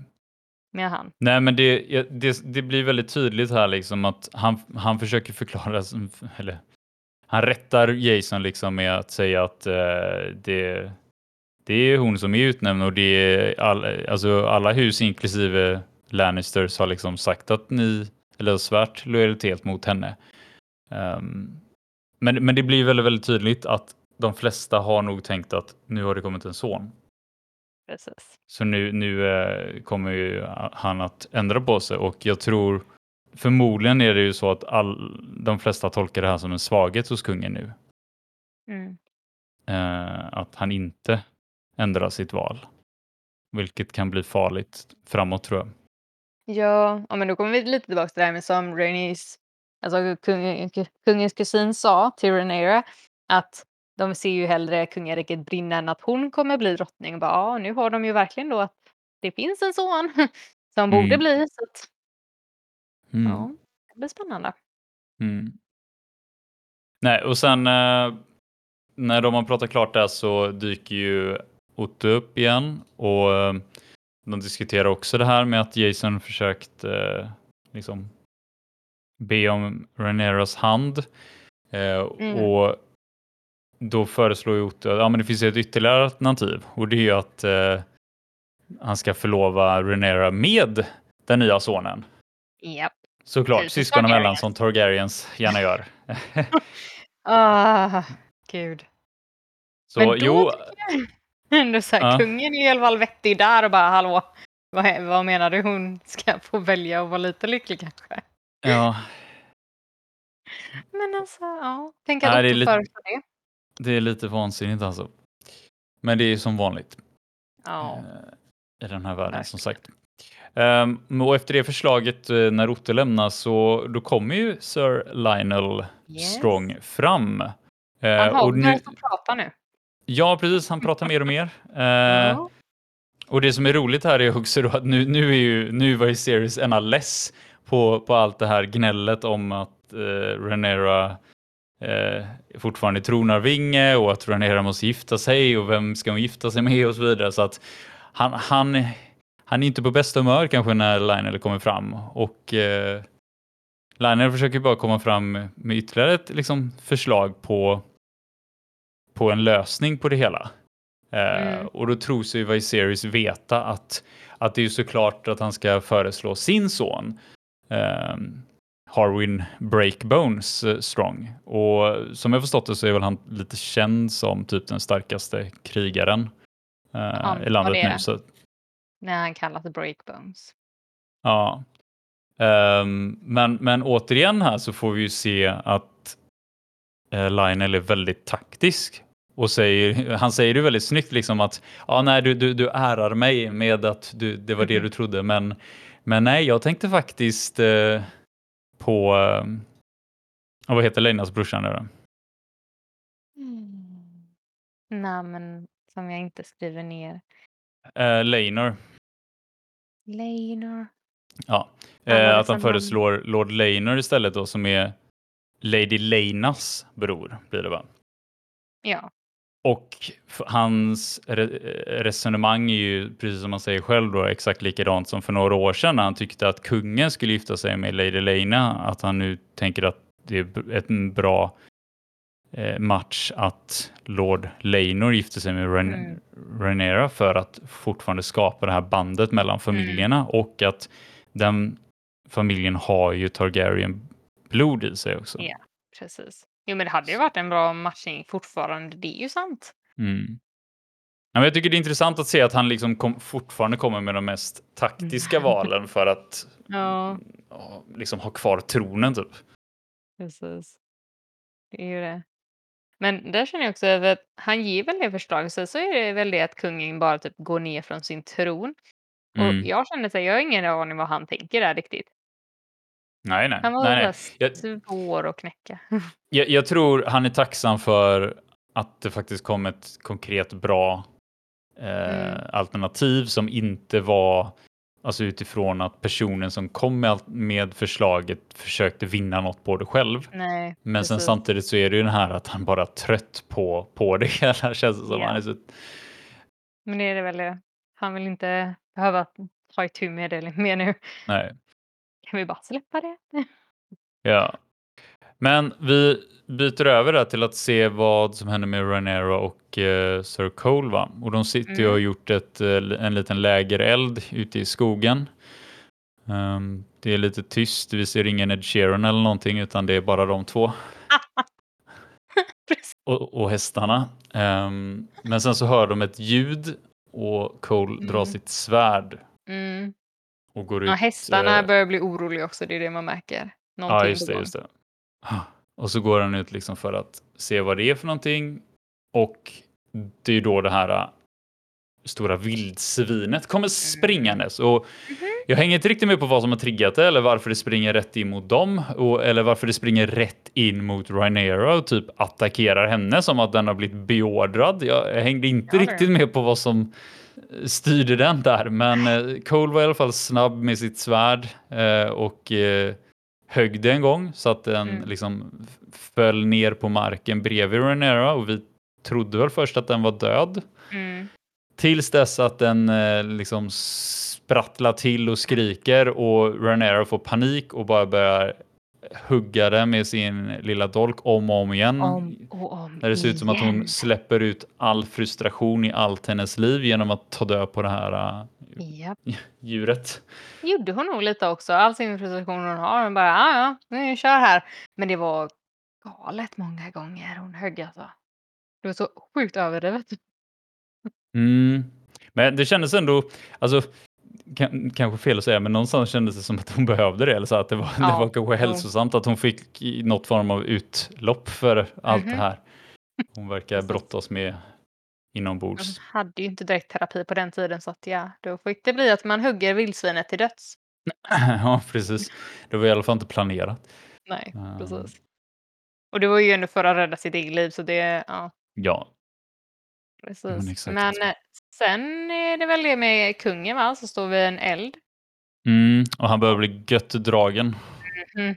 Med han. Nej, men det, det, det blir väldigt tydligt här liksom att han, han försöker förklara, eller han rättar Jason liksom med att säga att uh, det, det är hon som är utnämnd och det är all, alltså alla hus inklusive Lannisters har liksom sagt att ni, eller svärt lojalitet mot henne. Um, men, men det blir väldigt, väldigt tydligt att de flesta har nog tänkt att nu har det kommit en son. Precis. Så nu, nu eh, kommer ju han att ändra på sig och jag tror förmodligen är det ju så att all, de flesta tolkar det här som en svaghet hos kungen nu. Mm. Eh, att han inte ändrar sitt val. Vilket kan bli farligt framåt tror jag. Ja, ja men då kommer vi lite tillbaka till det här med som Rainis alltså kung, kungens kusin sa till Rhaenyra att de ser ju hellre kungariket brinna än att hon kommer bli drottning. Och bara, ja, nu har de ju verkligen då att det finns en son (laughs) som borde mm. bli. Så att, mm. Ja, det blir spännande. Mm. Nej, och sen eh, när de har pratat klart där så dyker ju Otto upp igen och eh, de diskuterar också det här med att Jason försökt eh, liksom be om Raneros hand. Mm. Och då föreslår ju Otto att ja, men det finns ett ytterligare alternativ och det är ju att han ska förlova Renera med den nya sonen. Yep. Såklart, syskon emellan som Targaryens gärna gör. (laughs) ah, gud. Så men då jo. Ändå så här, ja. Kungen är i alla fall vettig där och bara hallå, vad, vad menar du? Hon ska få välja och vara lite lycklig kanske? Ja. Men alltså, ja. Tänk att Nej, det, är lite, det. det är lite vansinnigt alltså. Men det är som vanligt. Ja. Eh, I den här världen Verkligen. som sagt. Um, och efter det förslaget uh, när Otte lämnar så då kommer ju Sir Lionel yes. Strong fram. Uh, han har och nu... att prata nu. Ja, precis. Han pratar mer och mer. Uh, (laughs) ja. Och det som är roligt här är också då att nu, nu, är ju, nu var ju Series ena less på, på allt det här gnället om att eh, Renera eh, fortfarande tronarvinge och att Renera måste gifta sig och vem ska hon gifta sig med och så vidare. Så att han, han, han är inte på bästa humör kanske när Lionel kommer fram och eh, Lionel försöker bara komma fram med ytterligare ett liksom, förslag på, på en lösning på det hela. Eh, mm. och då tror sig Viserys veta att, att det är såklart att han ska föreslå sin son eh, Harwin Breakbones eh, Strong. Och som jag förstått det så är väl han lite känd som typ den starkaste krigaren eh, i landet nu. Så... När han kallas Breakbones. Ja. Um, men, men återigen här så får vi ju se att uh, Lionel är väldigt taktisk och säger, (laughs) han säger det väldigt snyggt liksom att ja, nej, du, du, du ärar mig med att du, det var det du trodde men men nej, jag tänkte faktiskt eh, på, eh, vad heter Leinas brorsa nu då? Mm. Nej men Som jag inte skriver ner. Eh, Leinor. Leinor. Ja, eh, att han föreslår Lord Leinor istället då som är Lady Leinas bror blir det va? Ja. Och hans re resonemang är ju, precis som han säger själv, då, exakt likadant som för några år sedan när han tyckte att kungen skulle gifta sig med Lady Leina. Att han nu tänker att det är ett- bra eh, match att Lord Leinor gifter sig med Ren Mm. Rhaenyra för att fortfarande skapa det här bandet mellan familjerna och att den familjen har ju Targaryen blod i sig också. Ja. Precis. Jo men det hade ju varit en bra matchning fortfarande. Det är ju sant. Mm. Ja, men jag tycker det är intressant att se att han liksom kom, fortfarande kommer med de mest taktiska valen för att (laughs) ja, liksom ha kvar tronen typ. Precis. Det är ju det. Men där känner jag också över att han ger väl det förslaget. Så, så är det väl det att kungen bara typ går ner från sin tron. Och Mm. jag känner så här, jag har ingen aning vad han tänker där riktigt. Nej, nej. Han var nej, nej, nej. Jag, svår att knäcka. (laughs) jag, jag tror han är tacksam för att det faktiskt kom ett konkret bra eh, Mm. alternativ som inte var alltså utifrån att personen som kom med, förslaget försökte vinna något på det själv. Nej, Men sen samtidigt så är det ju den här att han bara är trött på, på det (laughs) hela känns det som. Ja. Han är så, Men det är det väl. Han vill inte behöva ta itu med det mer nu. nej. Kan vi bara släppa det? (laughs) Ja. Men vi byter över där till att se vad som händer med Rhaenyra och eh, Sir Cole. Va? Och de sitter ju och har Mm. gjort ett, eh, en liten lägereld ute i skogen. Ehm, det är lite tyst, vi ser ingen Ed Sheeran eller någonting utan det är bara de två. (laughs) Och, och hästarna. Ehm, men sen så hör de ett ljud och Cole drar Mm. sitt svärd Mm. och går ut. Ja, hästarna eh, börjar bli oroliga också. Det är det man märker. Någonting Ja, just det, just det. (gasps) Och så går han ut liksom för att se vad det är för någonting. Och det är då det här äh, stora vildsvinet kommer springandes. Och Mhm. jag hänger inte riktigt med på vad som har triggat det eller varför det springer rätt in mot dem. Och, eller varför det springer rätt in mot Rhaenyra och typ attackerar henne som att den har blivit beordrad. Jag, jag hängde inte Ja, riktigt med på vad som styrde den där. Men eh, Cole var i alla fall snabb med sitt svärd eh, och eh, högg det en gång så att den Mm. liksom föll ner på marken bredvid Rhaenyra och vi trodde väl först att den var död. Mm. Tills dess att den eh, liksom sprattlar till och skriker och Rhaenyra får panik och bara börjar hugga den med sin lilla dolk om och om igen. Om och om När det ser ut som att hon släpper ut all frustration i allt hennes liv genom att ta död på det här äh, Japp. (laughs) djuret. Det gjorde hon nog lite också. All sin frustration hon har. Hon bara, ja, ja, nu kör här. Men det var galet många gånger hon högg alltså. Det var så sjukt överdrivet. Mm. Men det kändes ändå, alltså kan, kanske fel att säga, men någonstans kändes det som att hon behövde det. Eller så att det var, det Ja, var kanske hälsosamt att hon fick något form av utlopp för allt Mhm. det här. Hon verkar brottas med inombords. hade ju inte direkt terapi på den tiden så att ja, då fick det bli att man hugger vildsvinet till döds. (laughs) ja, precis. Det var i alla fall inte planerat. Nej, precis. Och det var ju ändå för att rädda sitt eget liv så det, ja, Ja, precis. Men exakt. Men eh, sen är det väl det med kungen va, så står vi en eld. mm. och han börjar bli gött dragen. Mhm.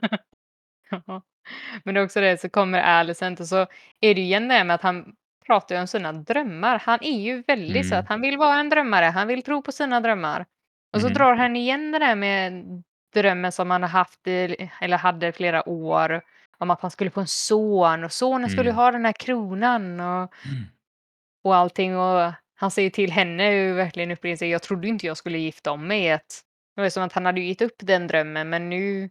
(laughs) Ja. Men det är också det, så kommer Alicent och så är det ju igen det här med att han pratar ju om sina drömmar. Han är ju väldigt så Mm. att han vill vara en drömmare, han vill tro på sina drömmar. Och så Mhm. drar han igen det där med drömmen som han har haft i, eller hade i flera år om att han skulle få en son och sonen skulle Mm. ha den här kronan och, Mm. Och allting. Och han säger till henne ju verkligen upp i sig, jag trodde inte jag skulle gifta om mig. Att, det var som att han hade gett upp den drömmen men nu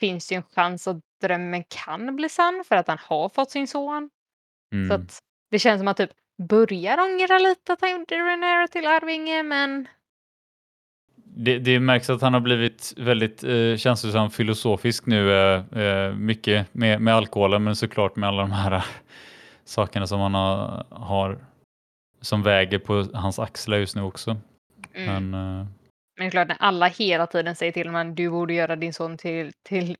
finns det ju en chans att drömmen kan bli sann för att han har fått sin son. Så Mm. att det känns som att typ börjar ångra lite att han gjorde Rhaenyra till arvinge men Det, det märks att han har blivit väldigt eh, känslosam filosofisk nu, eh, eh, mycket med, med alkoholen men såklart med alla de här eh, sakerna som han har, har som väger på hans axlar just nu också. mm. Men eh, Men det är klart, när alla hela tiden säger till honom du borde göra din son till, till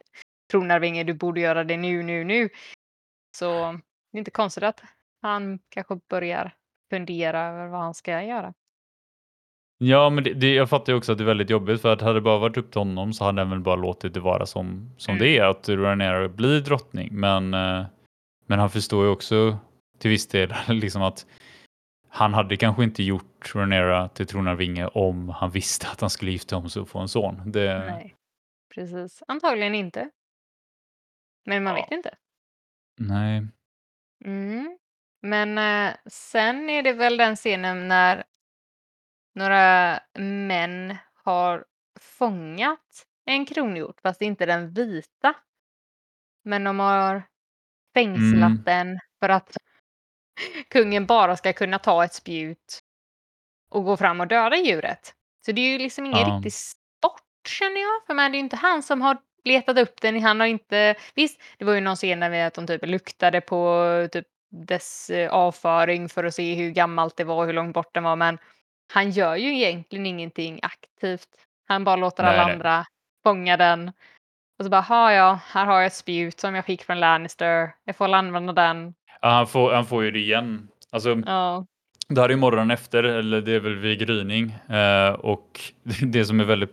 tronarvinge, du borde göra det nu, nu, nu. Så det är inte konstigt att han kanske börjar fundera över vad han ska göra. Ja, men det, det, jag fattar ju också att det är väldigt jobbigt för att hade det bara varit upp till honom så hade han väl bara låtit det vara som, som Mm. det är, att Rhaenyra blir drottning. Men, eh, men han förstår ju också till viss del (laughs) liksom att han hade kanske inte gjort Rhaenyra till tronarvinge om han visste att han skulle gifta om sig och få en son. Det, Nej, precis. Antagligen inte. Men man Ja. vet inte. nej. Mm. Men eh, sen är det väl den scenen när några män har fångat en kronhjort, fast inte den vita. Men de har fängslat Mm. den för att kungen bara ska kunna ta ett spjut och gå fram och döda djuret. Så det är ju liksom ingen Ja. riktig sport känner jag. För men det är ju inte han som har letat upp den. Han har inte... Visst, det var ju någon scen där att de typ luktade på typ dess eh, avföring för att se hur gammalt det var och hur långt bort den var. Men han gör ju egentligen ingenting aktivt. Han bara låter Nej, alla nej. andra fånga den. Och så bara, ha ja, här har jag ett spjut som jag fick från Lannister. Jag får väl använda den. Ja, han, får, han får ju det igen. Alltså, Ja, Det här är ju morgonen efter, eller det är väl vid gryning. Eh, och (laughs) det som är väldigt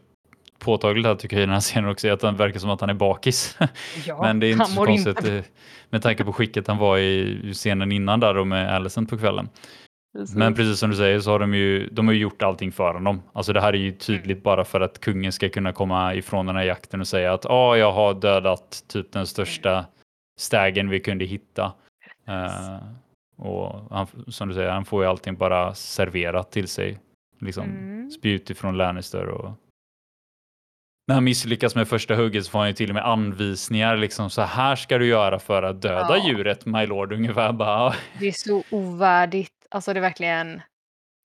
påtagligt här tycker jag i den här scenen också är att han verkar som att han är bakis. (laughs) ja Men det är inte så konstigt inte eh, med tanke på skicket han var i scenen innan där och med Alicent på kvällen. precis. Men precis som du säger så har de ju, de har gjort allting för honom. Alltså det här är ju tydligt bara för att kungen ska kunna komma ifrån den här jakten och säga att ah, jag har dödat typ den största stägen vi kunde hitta. Eh, och han, som du säger, han får ju allting bara serverat till sig. Liksom Mm. spjut ifrån Lannister och när han misslyckas med första hugget så får han ju till och med anvisningar liksom så här ska du göra för att döda Ja. djuret my lord ungefär bara. Det är så ovärdigt. Alltså det är verkligen...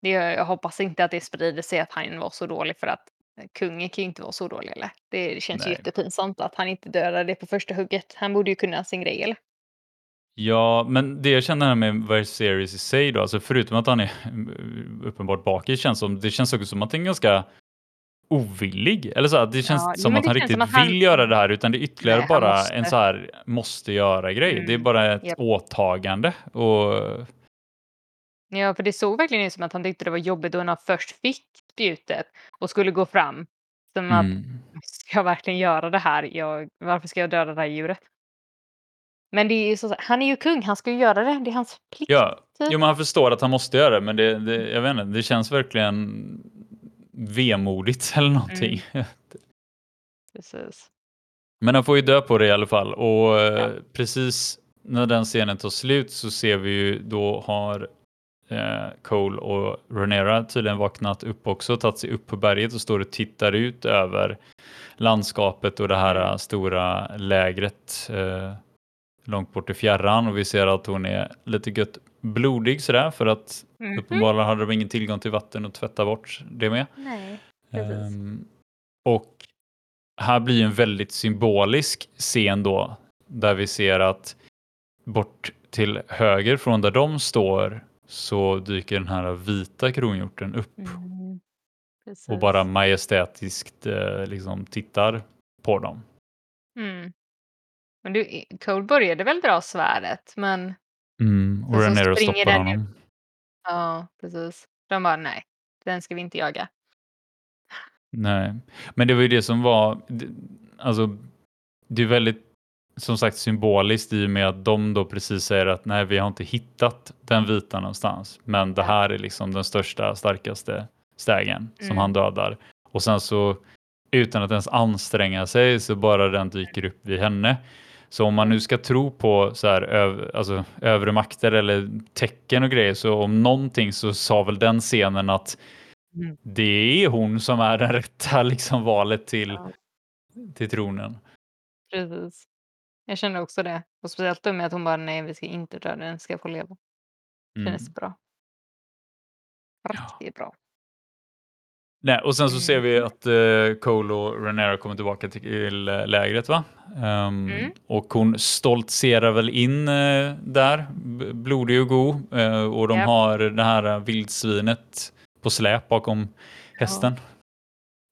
Det, jag hoppas inte att det sprider sig att han var så dålig för att kungen kan ju inte vara så dålig eller? Det känns ju Nej. jättepinsamt att han inte dödade det på första hugget. Han borde ju kunna sin grej eller? Ja, men det jag känner med Viserys i sig då, alltså förutom att han är (laughs) uppenbart bakis känns som, det känns också som att han är ganska ovillig. Eller så, det känns Ja, som att han riktigt att han- vill göra det här utan det är ytterligare Nej, bara måste. en så här måste göra grej. Mm, Det är bara ett japp. åtagande. Och Ja, för det såg verkligen ut som att han tyckte det var jobbigt då han först fick spjutet och skulle gå fram. Som att, mm, ska jag verkligen göra det här? Jag, varför ska jag döda det här djuret? Men det är ju så, han är ju kung, han ska ju göra det. Det är hans plikt. ja, typ. jo, men han förstår att han måste göra det, men det, det, jag vet inte, det känns verkligen vemodigt (laughs) eller någonting. (laughs) Precis. Men han får ju dö på det i alla fall och eh, Ja. precis när den scenen tar slut så ser vi ju då har eh, Cole och Rhaenyra tydligen vaknat upp också, tagit sig upp på berget och står och tittar ut över landskapet och det här Mm. eh, stora lägret eh, långt bort i fjärran och vi ser att hon är lite gött blodig sådär för att Mhm. uppenbarligen hade de ingen tillgång till vatten att tvätta bort det med. Nej. Ehm, och här blir en väldigt symbolisk scen då, där vi ser att bort till höger från där de står så dyker den här vita kronhjorten upp Mm, och bara majestätiskt eh, liksom tittar på dem. Mm. Men du, Cole började väl dra svärdet, men Mm, och Och så Rhaenyra springer stoppar den ju- honom. ja, precis. De bara nej, den ska vi inte jaga. Nej, men det var ju det som var, alltså det är väldigt som sagt symboliskt i och med att de då precis säger att nej, vi har inte hittat den vita någonstans, men det här är liksom den största, starkaste stägen som Mm. han dödar. Och sen så utan att ens anstränga sig så bara den dyker upp vid henne. Så om man nu ska tro på så här, öv, alltså, övre makter eller tecken och grejer så om någonting så sa väl den scenen att Mm. det är hon som är den rätta (laughs) liksom, valet till, Ja. till tronen. Precis. Jag känner också det. Och speciellt då med att hon bara nej, vi ska inte döda den, ska få leva. Mm. Känns bra. Riktigt bra. Nej, och sen så ser vi Mm. att uh, Cole och Rhaenyra kommer tillbaka till uh, lägret va? Ehm, Mm. Och hon stoltserar väl in uh, där, blodig och god. eh, och de Japp. har det här uh, vildsvinet på släp bakom hästen.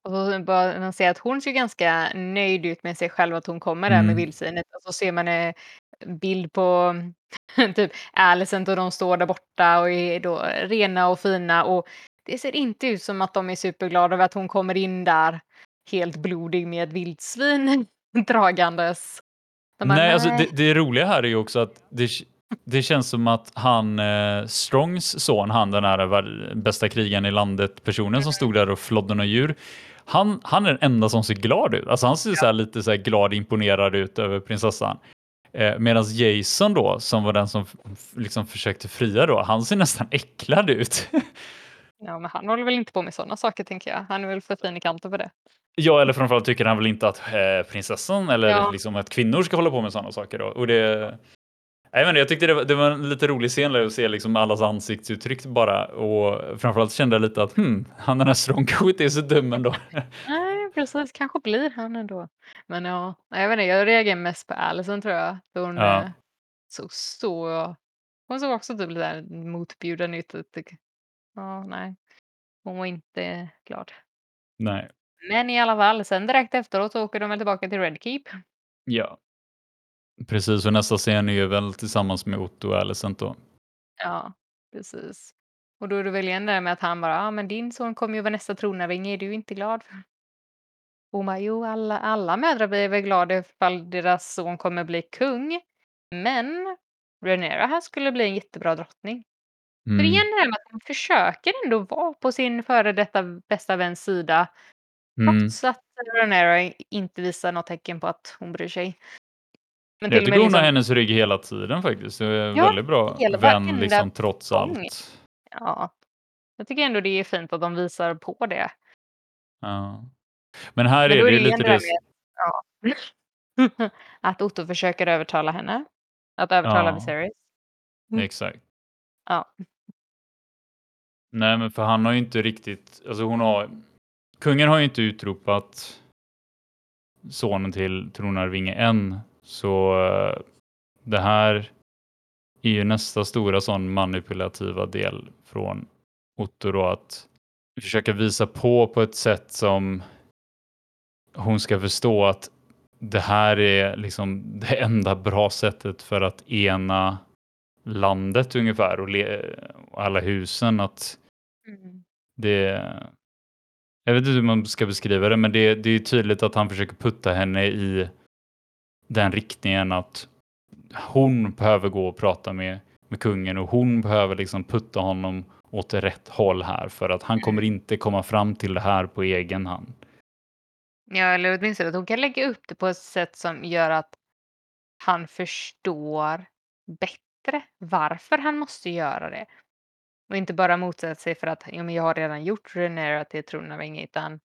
Och så bara, man ser att hon ser ganska nöjd ut med sig själv att hon kommer där med Mm. vildsvinet. Och så ser man eh, bild på (laughs) typ Alicent och de står där borta och är då rena och fina och det ser inte ut som att de är superglada över att hon kommer in där helt blodig med ett vildsvin (laughs) dragandes. De bara, nej, alltså det, det roliga här är ju också att det, det känns som att han, eh, Strongs son, han den här bästa krigaren i landet, personen som stod där och flodde några djur, han, han är den enda som ser glad ut. Alltså han ser ja. så lite så här glad, imponerad ut över prinsessan. Eh, Medan Jason då, som var den som liksom försökte fria då, han ser nästan äcklad ut. (laughs) ja, men han håller väl inte på med sådana saker tänker jag. Han är väl för fin i kanten för det. Ja, eller framförallt tycker han väl inte att eh, prinsessan eller ja. liksom att kvinnor ska hålla på med sådana saker då. Och det, jag, menar, jag tyckte det var, det var en lite rolig scen att se liksom allas ansiktsuttryck bara och framförallt kände jag lite att hmm, han den här Strongcoat är så dum ändå. (laughs) Nej, precis. Kanske blir han ändå. Men ja, jag vet inte, jag reagerar mest på Alison tror jag. Hon ja. Eh, såg så... Hon såg också typ lite motbjudande ut. Ja, nej. Hon var inte glad. Nej. Men i alla fall, sen direkt efteråt så åker de väl tillbaka till Red Keep. Ja. Precis, och nästa scen är ju väl tillsammans med Otto och Alicent då. Ja, precis. Och då är det väl igen det där med att han bara, ja ah, men din son kommer ju vara nästa tronarvinge, är du inte glad? för? Hon bara, jo alla, alla mödrar blir väl glada ifall deras son kommer bli kung. Men Rhaenyra här skulle bli en jättebra drottning. Mm. För igen det här med att hon försöker ändå vara på sin före detta bästa väns sida. Mm. Trots att Rhaenyra inte visar något tecken på att hon bryr sig. Men jag tycker hon liksom... har hennes rygg hela tiden faktiskt. Det är ja, väldigt bra vän liksom, trots gång. allt. Ja, jag tycker ändå det är fint att de visar på det. Ja. Men här Men är det ju lite det... Med, ja. (laughs) att Otto försöker övertala henne. Att övertala ja. Viserys. Mm. Exakt. Ja. Nej, men för han har ju inte riktigt, alltså hon har, kungen har ju inte utropat sonen till tronarvinge än. Så eh, det här är ju nästa stora sån manipulativa del från Otto då att försöka visa på på ett sätt som hon ska förstå att det här är liksom det enda bra sättet för att ena landet ungefär och alla husen att mm. det jag vet inte hur man ska beskriva det men det, det är tydligt att han försöker putta henne i den riktningen att hon behöver gå och prata med, med kungen och hon behöver liksom putta honom åt rätt håll här för att han kommer mm. inte komma fram till det här på egen hand. Ja, eller åtminstone att hon kan lägga upp det på ett sätt som gör att han förstår bättre varför han måste göra det. Och inte bara motsätta sig för att ja, men jag har redan gjort Renera till tronarvinge utan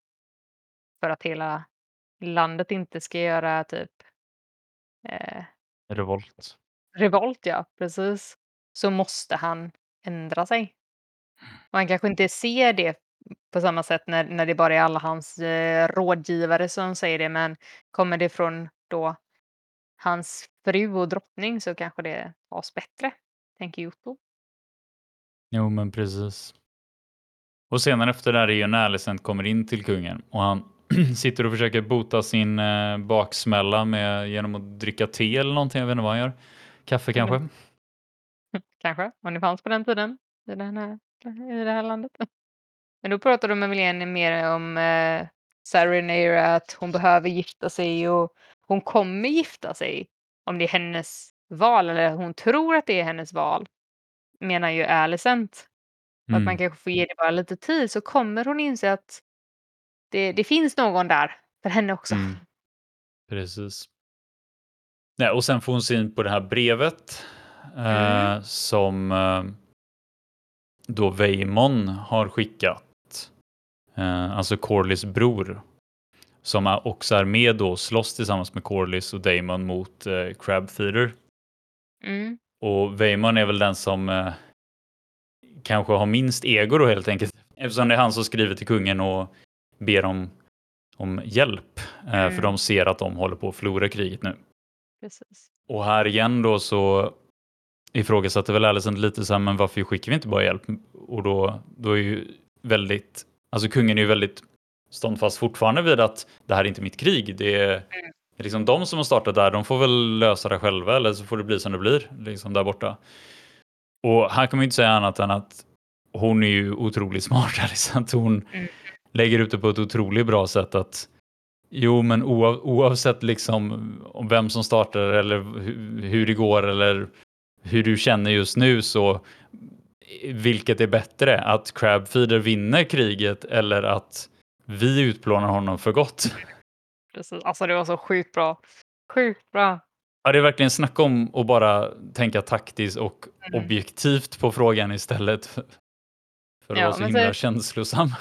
för att hela landet inte ska göra typ eh, revolt. Revolt, ja, precis. Så måste han ändra sig. Och han kanske inte ser det på samma sätt när, när det bara är alla hans eh, rådgivare som säger det, men kommer det från då hans fru och drottning så kanske det tas bättre, tänker Jotto. Jo, men precis. Och senare efter det här är ju när Alicent kommer in till kungen och han (clears throat) sitter och försöker bota sin eh, baksmälla med, genom att dricka te eller någonting. Jag vet inte vad han gör. Kaffe kanske? Mm. (laughs) Kanske, om det fanns på den tiden i, den här, i det här landet. (laughs) Men då pratar de med Milene mer om eh, Sarinera, att hon behöver gifta sig och hon kommer gifta sig om det är hennes val eller hon tror att det är hennes val. Menar ju Alicent. Mm. Att man kanske får ge det bara lite tid så kommer hon inse att det, det finns någon där för henne också. Mm. Precis. Nej, och sen får hon syn på det här brevet mm. eh, som eh, då Veimon har skickat. Eh, alltså Corlys bror. Som är, också är med och slåss tillsammans med Corlys och Damon mot eh, Crab Theater. Mm. Och Veimon är väl den som eh, kanske har minst ego då helt enkelt. Eftersom det är han som skriver till kungen och ber om, om hjälp. Eh, mm. För de ser att de håller på att förlora kriget nu. Precis. Och här igen då så ifrågasatte väl Alicent lite så här, men varför skickar vi inte bara hjälp? Och då, då är ju väldigt, alltså kungen är ju väldigt ståndfast fortfarande vid att det här är inte mitt krig. Det är, mm. Liksom de som har startat där, de får väl lösa det själva eller så får det bli som det blir liksom där borta. Och här kan man inte säga annat än att hon är ju otroligt smart. (laughs) Liksom. Hon mm. lägger ut det på ett otroligt bra sätt att jo, men oavsett liksom om vem som startar eller hur det går eller hur du känner just nu så vilket är bättre? Att Crabfeeder vinner kriget eller att vi utplånar honom för gott? Precis. Alltså det var så sjukt bra. Sjukt bra. Ja, det är verkligen snacka om att bara tänka taktiskt och mm. objektivt på frågan istället (laughs) för att ja, vara så himla så... känslosam. (laughs)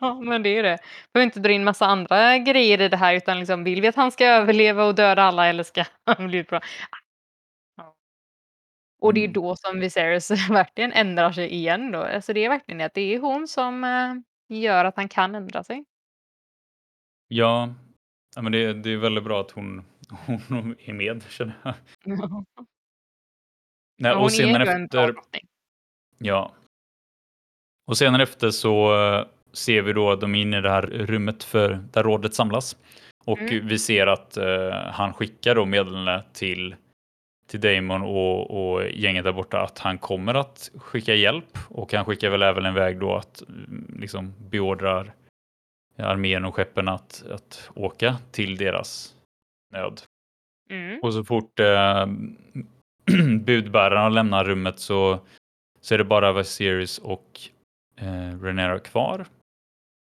Ja, men det är det. Vi behöver inte dra in massa andra grejer i det här utan liksom, vill vi att han ska överleva och döda alla eller ska (laughs) han bli bra? Och det är mm. då som Viserys verkligen ändrar sig igen då. Alltså det är verkligen det att det är hon som äh, gör att han kan ändra sig. Ja, ja men det, det är väldigt bra att hon, hon är med känner jag. (laughs) Nej, och senare efter... Ja. Och senare efter så uh, ser vi då att de är inne i det här rummet för där rådet samlas. Och mm. vi ser att uh, han skickar då meddelande till till Damon och, och, gänget där borta att han kommer att skicka hjälp och han skickar väl även en väg då att mm, liksom beordrar armén och skeppen att, att åka till deras nöd. Mm. Och så fort eh, (clears throat) budbärarna lämnar rummet så, så är det bara Viserys och eh, Renera kvar.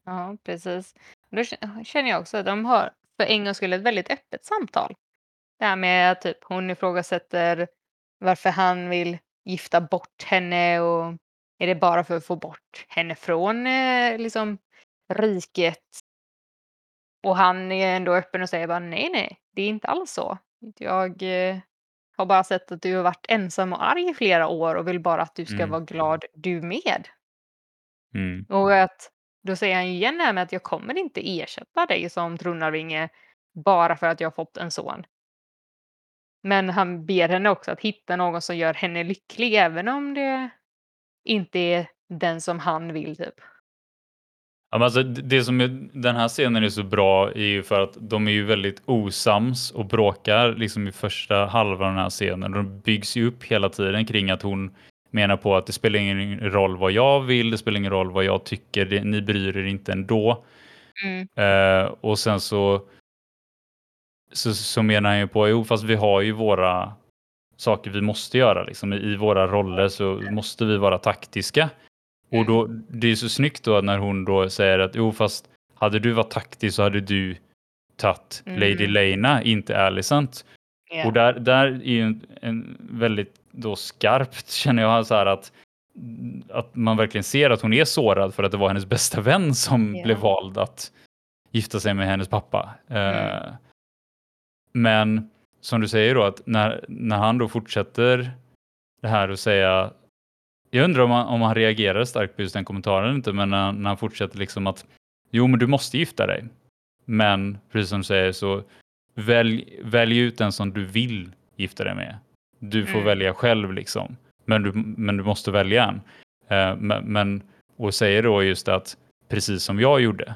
Ja, precis. Då känner jag också att de har för en gångs skull ett väldigt öppet samtal. Det här med att typ hon ifrågasätter varför han vill gifta bort henne och är det bara för att få bort henne från eh, liksom riket? Och han är ändå öppen och säger bara nej, nej, det är inte alls så. Jag eh, har bara sett att du har varit ensam och arg i flera år och vill bara att du ska mm. vara glad du med. Mm. Och att då säger han igen det här med att jag kommer inte ersätta dig som tronarvinge bara för att jag har fått en son. Men han ber henne också att hitta någon som gör henne lycklig även om det inte är den som han vill typ. Ja, men alltså, det som är, den här scenen är så bra är ju för att de är ju väldigt osams och bråkar liksom i första halvan av den här scenen. De byggs ju upp hela tiden kring att hon menar på att det spelar ingen roll vad jag vill, det spelar ingen roll vad jag tycker, det, ni bryr er inte ändå. Mm. Uh, och sen så så, så menar han ju på, jo fast vi har ju våra saker vi måste göra. Liksom. I våra roller så måste vi vara taktiska. Och då, mm. det är så snyggt då när hon då säger att jo fast hade du varit taktisk så hade du tagit mm. Lady Lena, inte Alicent. Yeah. Och där, där är ju en, en, väldigt då skarpt känner jag så här att att man verkligen ser att hon är sårad för att det var hennes bästa vän som yeah. blev vald att gifta sig med hennes pappa. Mm. Uh, men som du säger då att när, när han då fortsätter det här och säga jag undrar om han, om han reagerar starkt på just den kommentaren inte, men när, när han fortsätter liksom att jo, men du måste gifta dig. Men precis som du säger så välj, välj ut den som du vill gifta dig med. Du får mm. välja själv liksom, men du, men du måste välja en. Uh, men, men, och säger då just att precis som jag gjorde.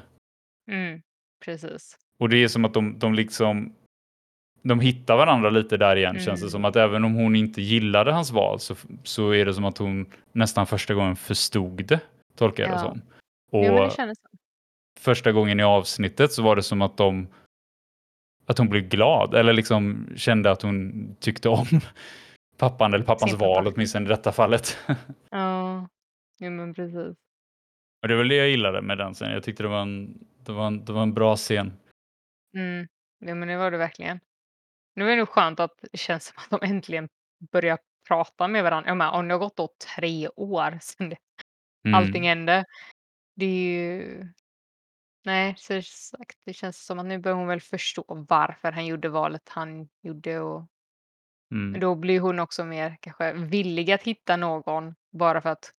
Mm, precis. Och det är som att de, de liksom de hittar varandra lite där igen mm. känns det mm. som att även om hon inte gillade hans val så, så är det som att hon nästan första gången förstod det, tolkar jag ja. det som. Och ja, det första gången i avsnittet så var det som att de att hon blev glad eller liksom kände att hon tyckte om (laughs) pappan eller pappans Sin val pappa. åtminstone i detta fallet. (laughs) Ja, ja men precis. Och det väl det jag gillade med den scenen. Jag tyckte det var en, det var en, det var en bra scen. Mm. Ja men det var det verkligen. Nu är det nog skönt att det känns som att de äntligen börjar prata med varandra. Jag menar, om det har gått då tre år (laughs) sedan det, mm. allting hände. Det är ju... Nej, så sagt, det känns som att nu börjar hon väl förstå varför han gjorde valet han gjorde. Och mm. Då blir hon också mer kanske villig att hitta någon bara för att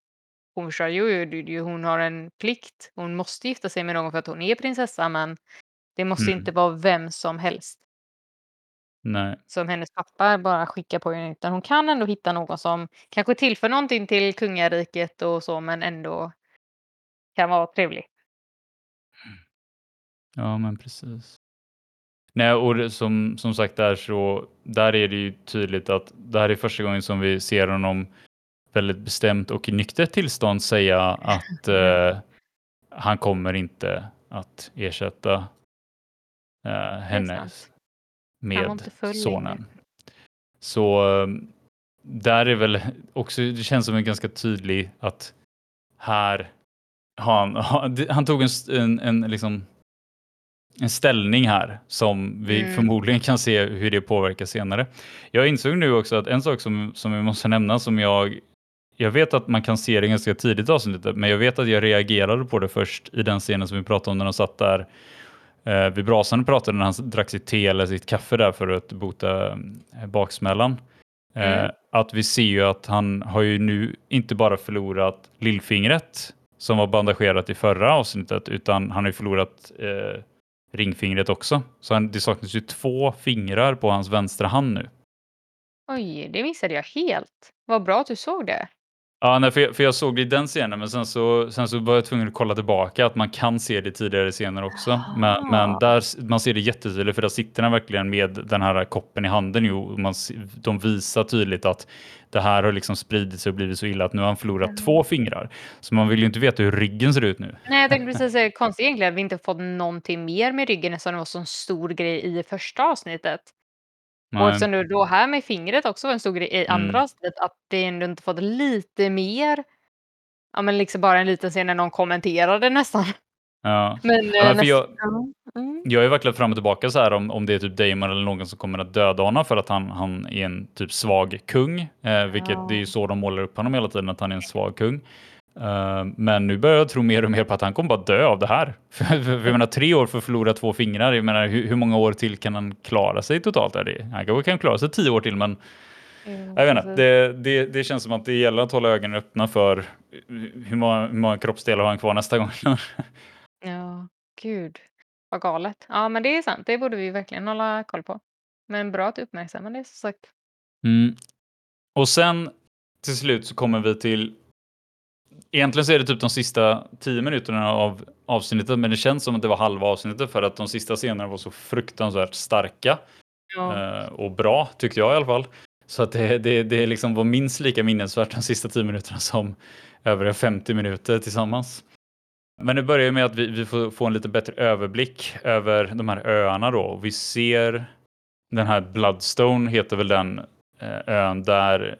hon förstår, jo, jo, hon har en plikt. Hon måste gifta sig med någon för att hon är prinsessa, men det måste mm. inte vara vem som helst. Nej. Som hennes pappa bara skickar på henne. Utan hon kan ändå hitta någon som kanske tillför någonting till kungariket och så men ändå kan vara trevlig. Ja men precis. Nej, och som, som sagt där så där är det ju tydligt att det här är första gången som vi ser honom väldigt bestämt och i nyktert tillstånd säga att (laughs) eh, han kommer inte att ersätta eh, henne med sonen. Så eh, där är väl också, det känns som en ganska tydlig att här han, han, han tog en, en, en, liksom, en ställning här som vi mm. förmodligen kan se hur det påverkar senare. Jag insåg nu också att en sak som, som vi måste nämna som jag jag vet att man kan se det ganska tidigt avsnittet, men jag vet att jag reagerade på det först i den scenen som vi pratade om när de satt där eh, vid brasan pratade när han drack sitt te eller sitt kaffe där för att bota eh, baksmällan. Eh, mm. att vi ser ju att han har ju nu inte bara förlorat lillfingret som var bandagerat i förra avsnittet, utan han har ju förlorat eh, ringfingret också. Så han, det saknas ju två fingrar på hans vänstra hand nu. Oj, det missade jag helt. Vad bra att du såg det. Ja, nej, för, jag, för jag såg det i den scenen, men sen så, sen så var jag tvungen att kolla tillbaka att man kan se det tidigare scener också. Men, men där, man ser det jättetydligt för där sitter han verkligen med den här koppen i handen. Och man, de visar tydligt att det här har liksom spridit sig och blivit så illa att nu har han förlorat mm. två fingrar. Så man vill ju inte veta hur ryggen ser ut nu. Nej, jag tänkte precis säga konstigt egentligen att vi inte fått någonting mer med ryggen eftersom det var så en stor grej i första avsnittet. Nej. Och eftersom du då här med fingret också var en stor grej i andra mm. avsnittet, att det ändå inte fått lite mer, ja men liksom bara en liten scen när någon kommenterade nästan. Ja. (laughs) Men, ja, men jag, mm. jag är verkligen fram och tillbaka så här om, om det är typ Damon eller någon som kommer att döda honom för att han, han är en typ svag kung, eh, vilket ja. det är ju så de målar upp honom hela tiden, att han är en svag kung. Uh, men nu börjar jag tro mer och mer på att han kommer bara dö av det här. (laughs) Jag menar, tre år för att förlora två fingrar, jag menar, hur, hur många år till kan han klara sig totalt? Är det? Han kanske kan klara sig tio år till, men mm, jag vet inte, det, det, det, känns som att det gäller att hålla ögonen öppna för hur många, hur många kroppsdelar har han kvar nästa gång. (laughs) ja, gud, vad galet. Ja, men det är sant, det borde vi verkligen hålla koll på. Men bra att du uppmärksammar det, som sagt. Mm. Och sen till slut så kommer vi till Egentligen så är det typ de sista tio minuterna av avsnittet, men det känns som att det var halva avsnittet för att de sista scenerna var så fruktansvärt starka. Ja. Eh, och bra, tyckte jag i alla fall. Så att det, det, det liksom var minst lika minnesvärt de sista tio minuterna som övriga 50 minuter tillsammans. Men det börjar med att vi, vi får få en lite bättre överblick över de här öarna då. Vi ser den här Bloodstone heter väl den eh, ön där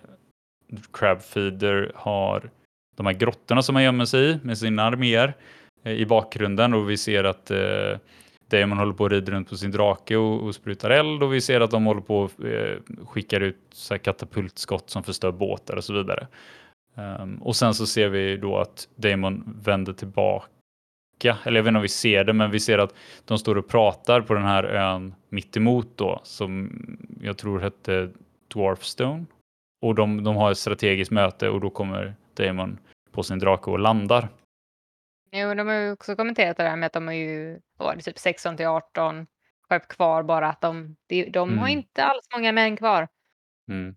Crabfeeder har de här grottorna som han gömmer sig i med sina arméer eh, i bakgrunden och vi ser att eh, Damon håller på att rida runt på sin drake och, och sprutar eld och vi ser att de håller på och eh, skickar ut så här, katapultskott som förstör båtar och så vidare. Um, och sen så ser vi då att Damon vänder tillbaka, eller jag vet inte om vi ser det, men vi ser att de står och pratar på den här ön mitt emot då, som jag tror hette Dwarfstone. Och de, de har ett strategiskt möte och då kommer Damon på sin drake och landar. Jo, de har ju också kommenterat det där med att de har ju var det typ 16 till 18 skepp kvar bara att de, de, de mm. har inte alls många män kvar. Mm.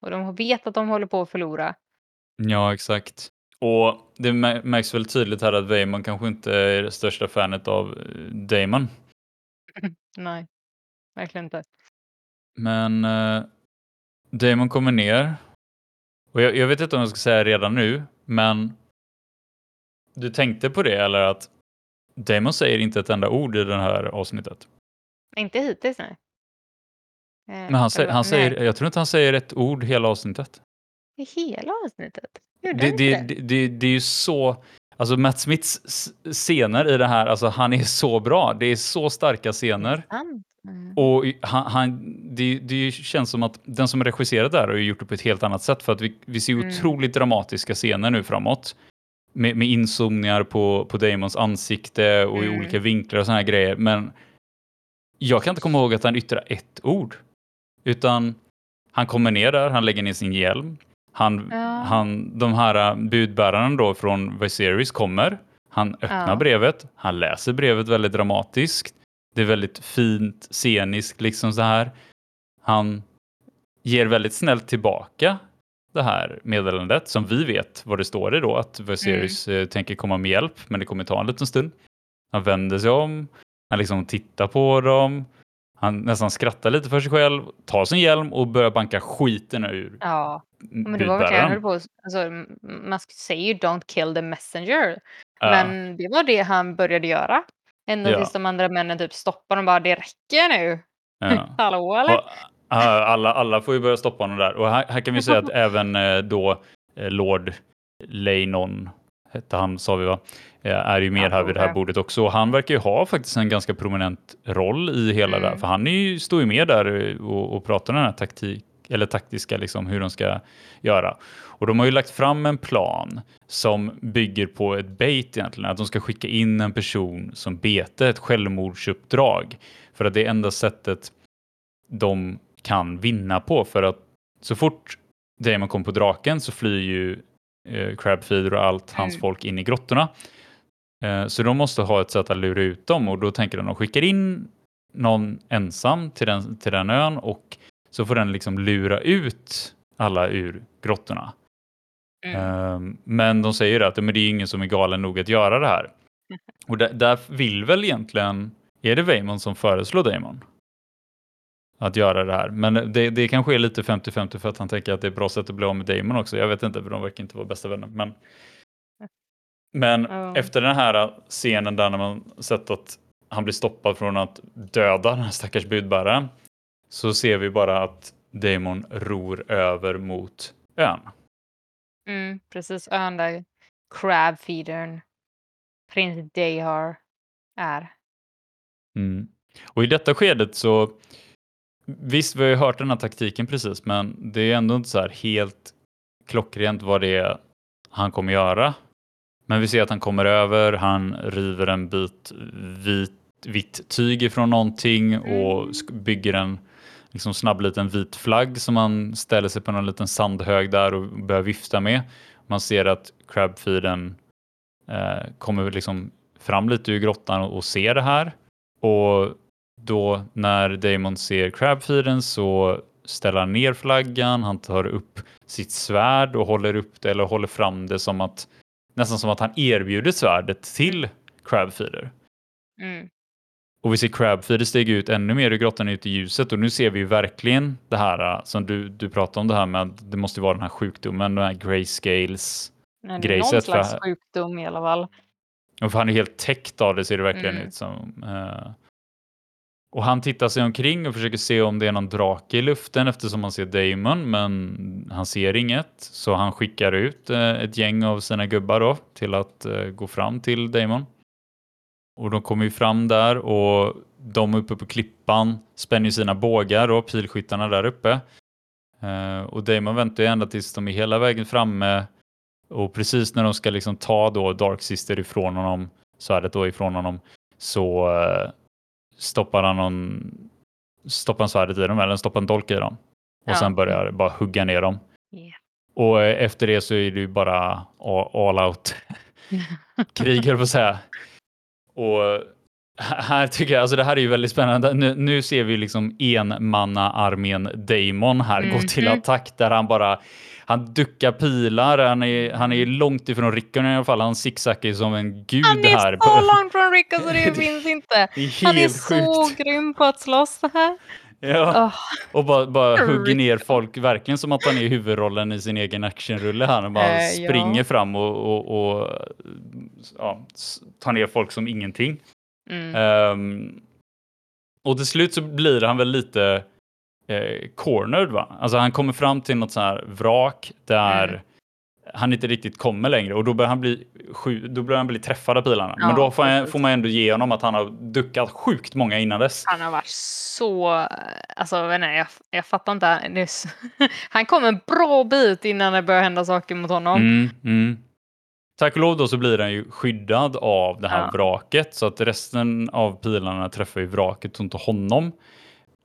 Och de vet att de håller på att förlora. Ja, exakt. Och det märks väl tydligt här att Damon kanske inte är det största fanet av eh, Damon. (clears throat) Nej, verkligen inte. Men uh, Damon kommer ner och jag, jag, vet inte om jag ska säga redan nu, men du tänkte på det eller att Damon säger inte ett enda ord i det här avsnittet? Inte hittills, nej. Eh, men han, säger, han säger, jag tror inte han säger ett ord hela avsnittet. I hela avsnittet? Det, det, det, det, det är ju så, alltså Matt Smiths scener i det här, alltså han är så bra. Det är så starka scener. Mm. Och han, han, det, det känns som att den som regisserat det här har gjort det på ett helt annat sätt för att vi, vi ser mm. otroligt dramatiska scener nu framåt. Med, med inzoomningar på, på Damons ansikte och mm. i olika vinklar och såna här grejer. Men jag kan inte komma ihåg att han yttrar ett ord. Utan han kommer ner där, han lägger ner sin hjälm. Han, ja. han, de här budbärarna då från Viserys kommer. Han öppnar ja. brevet, han läser brevet väldigt dramatiskt. Det är väldigt fint, sceniskt liksom så här. Han ger väldigt snällt tillbaka det här meddelandet som vi vet vad det står i då, att Viserys mm. Eh, tänker komma med hjälp, men det kommer ta en liten stund. Han vänder sig om Han liksom tittar på dem. Han nästan skrattar lite för sig själv, tar sin hjälm och börjar banka skiten ur Ja, men det var verkligen, jag på, alltså, man säger ju don't kill the messenger. Ja. Men det var det han började göra. Ända Ja. tills de andra männen typ stoppade och bara det räcker nu. Ja. (laughs) Hallå eller? Och, alla, alla får ju börja stoppa honom där. Och här, här kan vi säga att (laughs) även eh, då eh, Lord Leinon, hette han sa vi va, Eh, är ju med här vid det här det. bordet också. Och han verkar ju ha faktiskt en ganska prominent roll i hela det här. Mm. För han är ju, står ju med där och, och pratar om den här taktik, eller taktiska, liksom, hur de ska göra. Och de har ju lagt fram en plan som bygger på ett bait egentligen, att de ska skicka in en person som bete, ett självmordsuppdrag. För att det är enda sättet de kan vinna på. För att så fort Damon kom på draken så flyr ju eh, Crabfeeder och allt hans Mm. folk in i grottorna. Eh, så de måste ha ett sätt att lura ut dem och då tänker de att de skickar in någon ensam till den, till den ön och så får den liksom lura ut alla ur grottorna. Mm. Ehm, Men de säger att men det är ingen som är galen nog att göra det här. (laughs) Och där, där vill väl egentligen, är det Vaemon som föreslår Damon? Att göra det här. Men det, det kanske är lite 50-50 för att han tänker att det är ett bra sätt att bli av med Damon också. Jag vet inte, för de verkar inte vara bästa vänner. Men, (laughs) men Ja. efter den här scenen där när man sett att han blir stoppad från att döda den här stackars budbäraren så ser vi bara att Damon ror över mot ön. Mm, precis, ön där crabfeedern prins Dayhar är. Mm. Och i detta skedet så visst, vi har ju hört den här taktiken precis, men det är ändå inte så här helt klockrent vad det är han kommer göra. Men vi ser att han kommer över, han river en bit vit, vitt tyg ifrån någonting och Mm. sk- bygger en liksom snabb liten vit flagg som han ställer sig på någon liten sandhög där och börjar vifta med. Man ser att crabfeeden eh, kommer liksom fram lite ur grottan och, och ser det här. Och då när Damon ser crabfeeden så ställer han ner flaggan, han tar upp sitt svärd och håller upp det eller håller fram det som att nästan som att han erbjuder svärdet till crabfeeder. Mm. Och vi ser Crabfeeder stiga ut ännu mer ur grottan ut i ljuset och nu ser vi ju verkligen det här äh, som du, du pratade om det här med att det måste vara den här sjukdomen, den här grayscales. Grejset, någon för- slags sjukdom i alla fall. Och för han är helt täckt av det ser det verkligen Mm. ut som. eh. och han tittar sig omkring och försöker se om det är någon drake i luften eftersom han ser Damon men han ser inget. Så han skickar ut eh, ett gäng av sina gubbar då till att eh, gå fram till Damon. Och de kommer ju fram där och de uppe på klippan spänner ju sina bågar och pilskyttarna där uppe. Eh, och Damon väntar ju ända tills de är hela vägen framme och precis när de ska liksom ta då Dark Sister ifrån honom, svärdet då ifrån honom, så eh, stoppar han någon, stoppar han svärdet i dem eller stoppar en dolk i dem. Och Ja. sen börjar bara hugga ner dem. Yeah. Och eh, efter det så är det ju bara all out (laughs) krig höll på att säga. Och här tycker jag, alltså det här är ju väldigt spännande. Nu, nu ser vi liksom enmanna-armén Damon här gå till attack där han bara han duckar pilar, han är, han är långt ifrån Rickon i alla fall, han zigzaggar som en gud Han är här. så långt från Rick så det (laughs) finns inte. Det Han är helt så sjukt. grym på att slåss så här. Ja. Åh, Och bara, bara hugger ner folk, verkligen som att han är huvudrollen i sin egen actionrulle här. Han bara Eh, ja. springer fram och, och, och ja, tar ner folk som ingenting. mm. Ehm, och till slut så blir han väl lite eh, cornered va? Alltså han kommer fram till något så här vrak där Mm. Han inte riktigt kommer längre och då börjar han bli, då börjar han bli träffad av pilarna. Ja, Men då får, jag, får man ändå ge honom att han har duckat sjukt många innan dess. Han har varit så, alltså inte, jag, jag fattar inte. Så- (laughs) Han kom en bra bit innan det började hända saker mot honom. Mm, mm. Tack och lov då så blir han ju skyddad av det här Ja. vraket så att resten av pilarna träffar ju vraket och inte honom.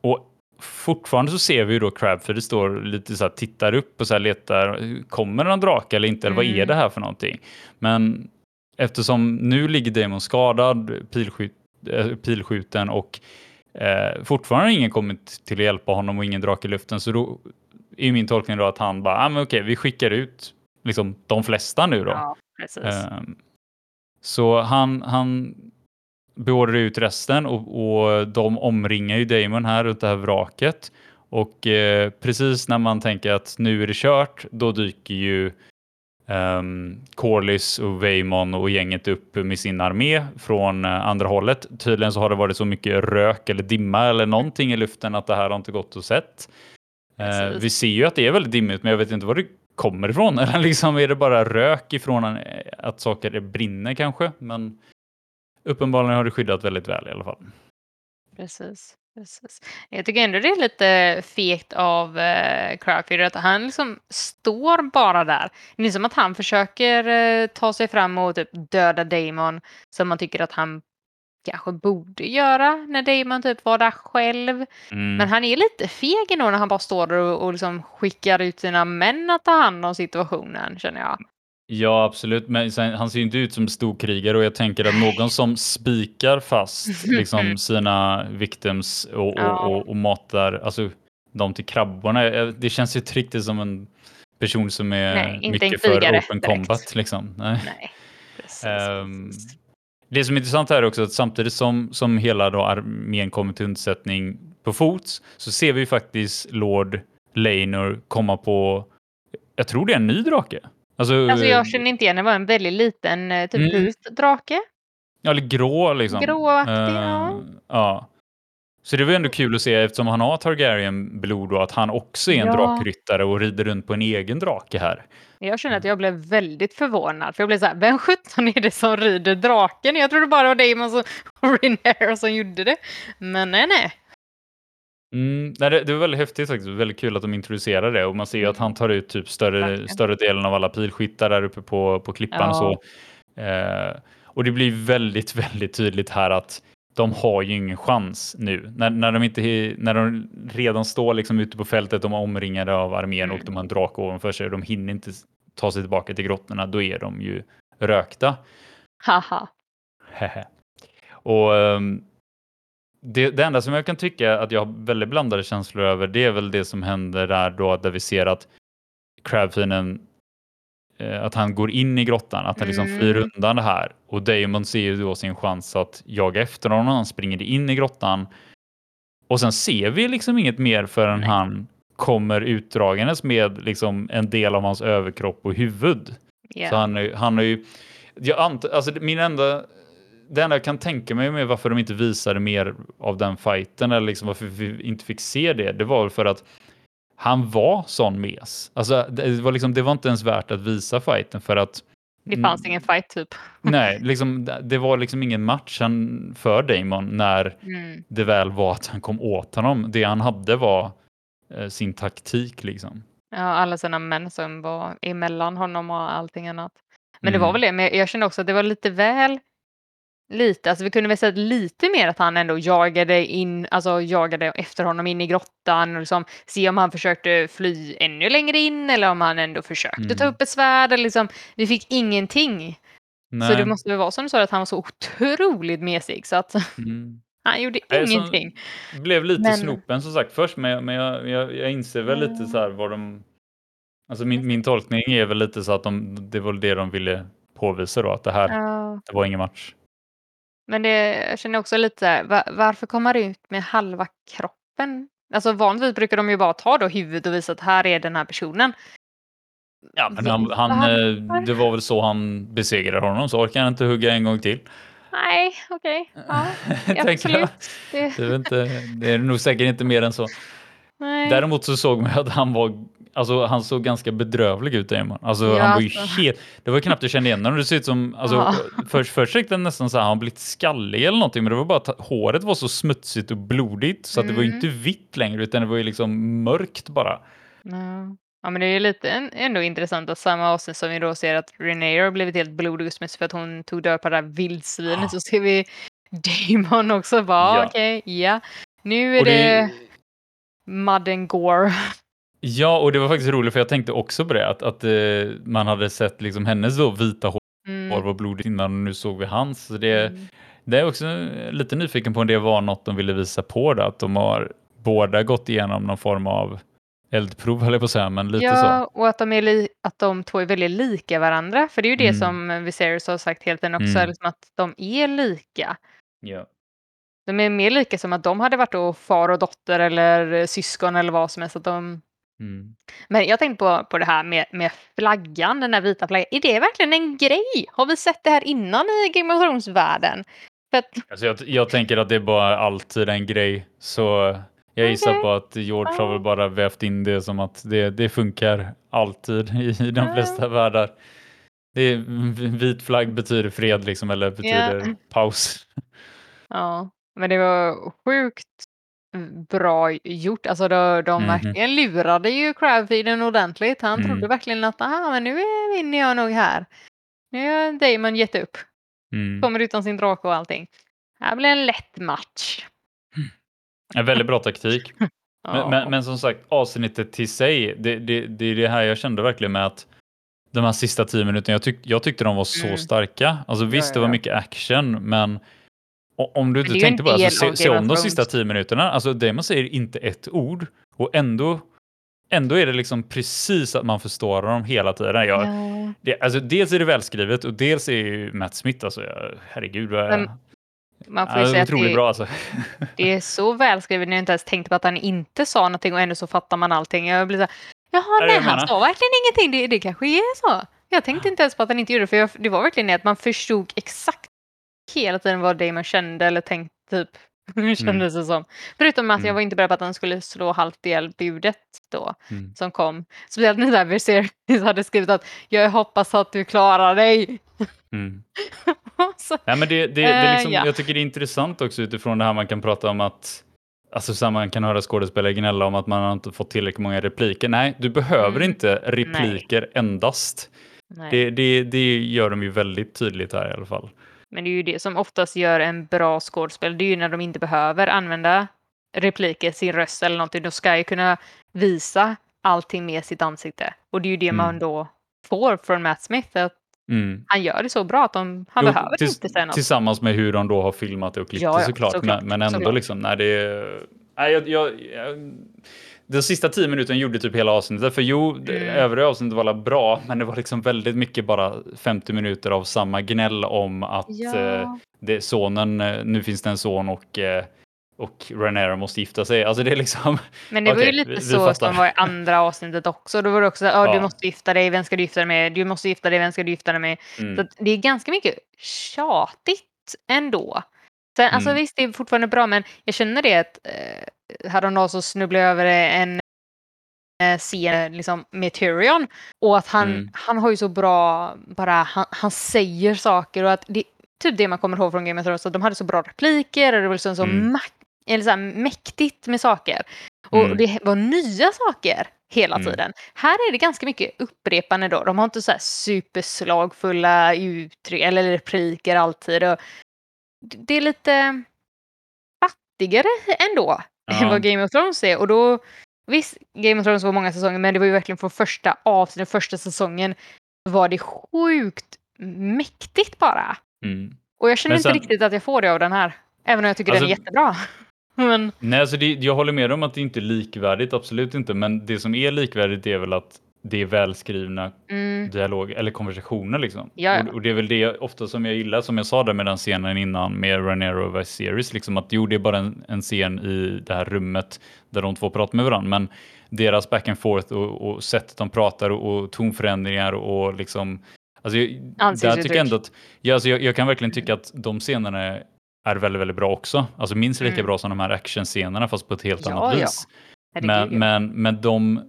Och fortfarande så ser vi ju då Crab för det står lite så här tittar upp och så här letar. Kommer det någon drake eller inte? Eller vad är Mm. det här för någonting? Men eftersom nu ligger Damon skadad, pilskjut, eh, pilskjuten och eh, fortfarande ingen kommit till att hjälpa honom och ingen drake i luften så då är min tolkning då att han bara, ah, men okej, vi skickar ut liksom de flesta nu då. Ja. Ehm, så han, han beordrar ut resten och, och de omringar ju Damon här runt det här vraket. Och eh, precis när man tänker att nu är det kört, då dyker ju um, Corlys och Vaemon och gänget upp med sin armé från uh, andra hållet. Tydligen så har det varit så mycket rök eller dimma eller någonting i luften att det här har inte gått att sett. Uh, vi ser ju att det är väldigt dimmigt, men jag vet inte var det kommer ifrån. (laughs) Eller liksom är det bara rök ifrån en, att saker brinner kanske? Men uppenbarligen har det skyddat väldigt väl i alla fall. Precis. Precis. Jag tycker ändå det är lite fegt av eh, Crowfield att han liksom står bara där. Det är som att han försöker eh, ta sig fram och typ döda Damon som man tycker att han kanske borde göra när Damon typ var där själv. Mm. Men han är lite feg ändå när han bara står där och, och liksom skickar ut sina män att ta hand om situationen känner jag. Ja, absolut. Men sen, han ser ju inte ut som storkrigare och jag tänker att någon som spikar fast (laughs) liksom, sina victims och, Ja. och, och, och matar alltså, dem till krabborna. eh, Det känns ju inte riktigt som en person som är Nej, mycket för open direkt. combat. Liksom. Nej. Nej. Precis. Det som är intressant här är också att samtidigt som, som hela då armén kommer till undsättning på fots så ser vi faktiskt Lord Lainor komma på, jag tror det är en ny drake. Alltså, Alltså jag känner inte igen, det var en väldigt liten eh, typ Mm. vit drake. Ja, eller grå liksom. Gråaktig, Eh, ja. ja. Så det var ändå kul att se eftersom han har Targaryen-blod och att han också är en Ja. drakryttare och rider runt på en egen drake här. Jag känner att jag blev väldigt förvånad. För jag blev så här, vem sjutton är det som rider draken? Jag trodde bara det var Damon och (laughs) Rhaenyra som gjorde det. Men nej, nej. Mm, nej, det, det var väldigt häftigt faktiskt. Väldigt kul att de introducerar det och man ser ju att han tar ut typ större, Verkligen. större delen av alla pilskyttar där uppe på, på klippan och så. Eh, och det blir väldigt, (laughs) väldigt tydligt här att de har ju ingen chans nu. När, när, de, inte, när de redan står liksom ute på fältet, de är omringade av armén och Mm. de har en drake ovanför sig och de hinner inte ta sig tillbaka till grottorna, då är de ju rökta. Haha. (laughs) Och ehm, det, det enda som jag kan tycka att jag har väldigt blandade känslor över, det är väl det som händer där då, där vi ser att Crabfienden eh, att han går in i grottan, att han liksom Mm. flyr undan det här. Och Damon ser ju då sin chans att jaga efter honom, han springer in i grottan. Och sen ser vi liksom inget mer förrän Nej. han kommer utdragandes med liksom en del av hans överkropp och huvud. Ja. Så han, han har ju... Jag antar, alltså min enda... Det enda jag kan tänka mig med varför de inte visade mer av den fighten eller liksom varför vi inte fick se det, det var för att han var sån mes. Alltså det var, liksom, det var inte ens värt att visa fighten för att Det fanns ingen fight typ. nej, liksom, det- det var liksom ingen match han, för Damon när Mm. det väl var att han kom åt honom. Det han hade var eh, sin taktik liksom. Ja, alla sina män som var emellan honom och allting annat. Men det Mm. var väl det, men jag kände också att det var lite väl lite, alltså vi kunde väl sett lite mer att han ändå jagade in, alltså jagade efter honom in i grottan och liksom se om han försökte fly ännu längre in eller om han ändå försökte ta Mm. upp ett svärd eller liksom, vi fick ingenting. Så Nej. det måste väl vara som du sa att han var så otroligt mesig så att (laughs) Mm. han gjorde Nej, så- ingenting. blev lite Men- snopen som sagt först, men, jag- men jag, jag, jag inser väl lite så här vad de... Alltså min, min tolkning är väl lite så att de, det var det de ville påvisa då, att det här, Ja. det var ingen match. Men det, jag känner också lite så här, va, varför kommer han ut med halva kroppen? Alltså vanligtvis brukar de ju bara ta då huvudet och visa att här är den här personen. Ja, men han, han, eh, det var väl så han besegrade honom, så orkar han inte hugga en gång till. Nej, okej. Ja, (laughs) absolut. Det, Det är, inte, det är nog säkert inte mer än så. nej. Däremot så såg man att han var Alltså han såg ganska bedrövlig ut Damon. Alltså Ja, han var ju alltså. helt, det var knappt jag kände igen honom. Det ser ut som, alltså Ja. först, först tyckte jag nästan så här, han blivit skallig eller någonting, men det var bara att håret var så smutsigt och blodigt så att det var ju Mm. inte vitt längre utan det var ju liksom mörkt bara. Ja. ja, men det är ju lite ändå intressant att samma avsnitt som vi då ser att Renee har blivit helt blodig just mest för att hon tog död på det där vildsvinet Ja. så ser vi Damon också bara Ja. okej, ja. Nu är Och det mud and gore. Ja, och det var faktiskt roligt för jag tänkte också på det, att, att eh, man hade sett liksom hennes då vita hår Mm. var blodigt innan och nu såg vi hans. Så det, Mm. det är också lite nyfiken på om det var något de ville visa på det, att de har båda gått igenom någon form av eldprov, höll jag på att säga, men lite ja, så. och att de, är li- att de två är väldigt lika varandra. För det är ju det Mm. som Viserys har sagt helt tiden också, Mm. liksom att de är lika. Ja. De är mer lika som att de hade varit då far och dotter eller syskon eller vad som helst. Att de... Mm. Men jag tänkte på, på det här med, med flaggan, den där vita flaggan. Är det verkligen en grej? Har vi sett det här innan i Game of Thrones-världen? Att, Alltså jag, jag tänker att det är bara alltid en grej. Så jag gissar Okej. på att George har väl bara vävt in det som att det, det funkar alltid i de flesta världar. Det är, vit flagg betyder fred liksom, eller betyder paus. ja, men det var sjukt bra gjort. Alltså de, de Mhm. verkligen lurade ju Crabfeeden ordentligt. Han Mm. trodde verkligen att ah, men nu vinner jag nog här. Nu har Damon gett upp. Mm. Kommer utan sin drake och allting. Det här blir en lätt match. (clears throat) En väldigt bra taktik. (laughs) Men, men, men som sagt, avsnittet till sig, det, det, det är det här jag kände verkligen med att de här sista tio minuterna, jag, tyck, jag tyckte de var så Mm. starka. Alltså visst, det var mycket action, men om du inte det tänkte på det, alltså, se, se om de sista tio minuterna. Alltså Damon säger inte ett ord och ändå, ändå är det liksom precis att man förstår dem hela tiden. Jag, Ja. det, alltså, dels är det välskrivet och dels är ju Matt Smith, alltså, jag, herregud vad Men Man får ju ja, säga att det, bra alltså. (laughs) det är så välskrivet när jag inte ens tänkte på att han inte sa någonting och ändå så fattar man allting. Jag blir så här, jaha, nej, han sa verkligen ingenting. Det, det kanske är så. Jag tänkte inte ens på att han inte gjorde det, för jag, det var verkligen det att man förstod exakt hela tiden vad Damon kände eller tänkte, typ. (laughs) Hur kändes det som. Förutom att jag Mm. var inte beredd på att han skulle slå halvt ihjäl budet då, Mm. som kom. Speciellt när där Viserys hade skrivit att jag hoppas att du klarar dig. Mm. (laughs) så, Nej, men det, det, det är liksom, ja. Jag tycker det är intressant också utifrån det här man kan prata om att Alltså så man kan höra skådespelare gnälla om att man har inte fått tillräckligt många repliker. Nej, du behöver Mm. inte repliker endast. nej. Det, det, det gör de ju väldigt tydligt här i alla fall. Men det är ju det som oftast gör en bra skådespel. Det är ju när de inte behöver använda repliker, sin röst eller någonting. De ska ju kunna visa allting med sitt ansikte. Och det är ju det Mm. man då får från Matt Smith. Att Mm. han gör det så bra att de, han Jo, behöver inte säga något. Tillsammans med hur de då har filmat det och klippt Ja, det ja, såklart. såklart, Men, men ändå såklart. liksom, nej det är... Nej, jag, jag, jag, den sista tio minuterna gjorde typ hela avsnittet. För jo, det Mm. övriga avsnittet var bra, men det var liksom väldigt mycket bara 50 minuter av samma gnäll om att eh, Ja, det, sonen, eh, nu finns det en son och, eh, och Renera måste gifta sig. Alltså det är liksom... men det var ju lite vi- så som var i andra avsnittet också. Då var det också ja, Ja. du måste gifta dig, vem ska du gifta dig med? Du måste gifta dig, vem ska du gifta dig med? Så Mm, att det är ganska mycket tjatigt ändå. Sen, Alltså Mm. visst, det är fortfarande bra, men jag känner det att eh, häromdagen så snubblade jag över en eh, scen liksom, med Tyrion och att han, Mm. han har ju så bra, bara han, han säger saker och att det typ det man kommer ihåg från Game of Thrones, att de hade så bra repliker och det var liksom så, Mm. eller så mäktigt med saker. Och Mm. det var nya saker hela Mm. tiden. Här är det ganska mycket upprepande då. De har inte så här superslagfulla uttryck eller repliker alltid. Och det är lite fattigare ändå än Ja. (laughs) vad Game of Thrones är. Och då, visst, Game of Thrones var många säsonger, men det var ju verkligen från första avsnittet, första säsongen, var det sjukt mäktigt bara. mm. Och jag känner Men inte sen- riktigt att jag får det av den här. Även om jag tycker den är Alltså- jättebra. (laughs) Men, Nej, alltså det, jag håller med om att det inte är likvärdigt, absolut inte. Men det som är likvärdigt är väl att det är välskrivna mm, dialog eller konversationer liksom. Ja. Och, och det är väl det ofta som jag gillar, som jag sa där med den scenen innan med Ranero och Viserys, liksom att jo, det är bara en, en scen i det här rummet där de två pratar med varandra, men deras back and forth och, och sättet de pratar och, och tonförändringar och liksom Alltså, jag, där tycker jag ändå att, ja, alltså jag, jag kan verkligen tycka att de scenerna är väldigt, väldigt bra också. Alltså minst lika Mm. bra som de här actionscenerna fast på ett helt Ja, annat ja. vis. Men, men, men de,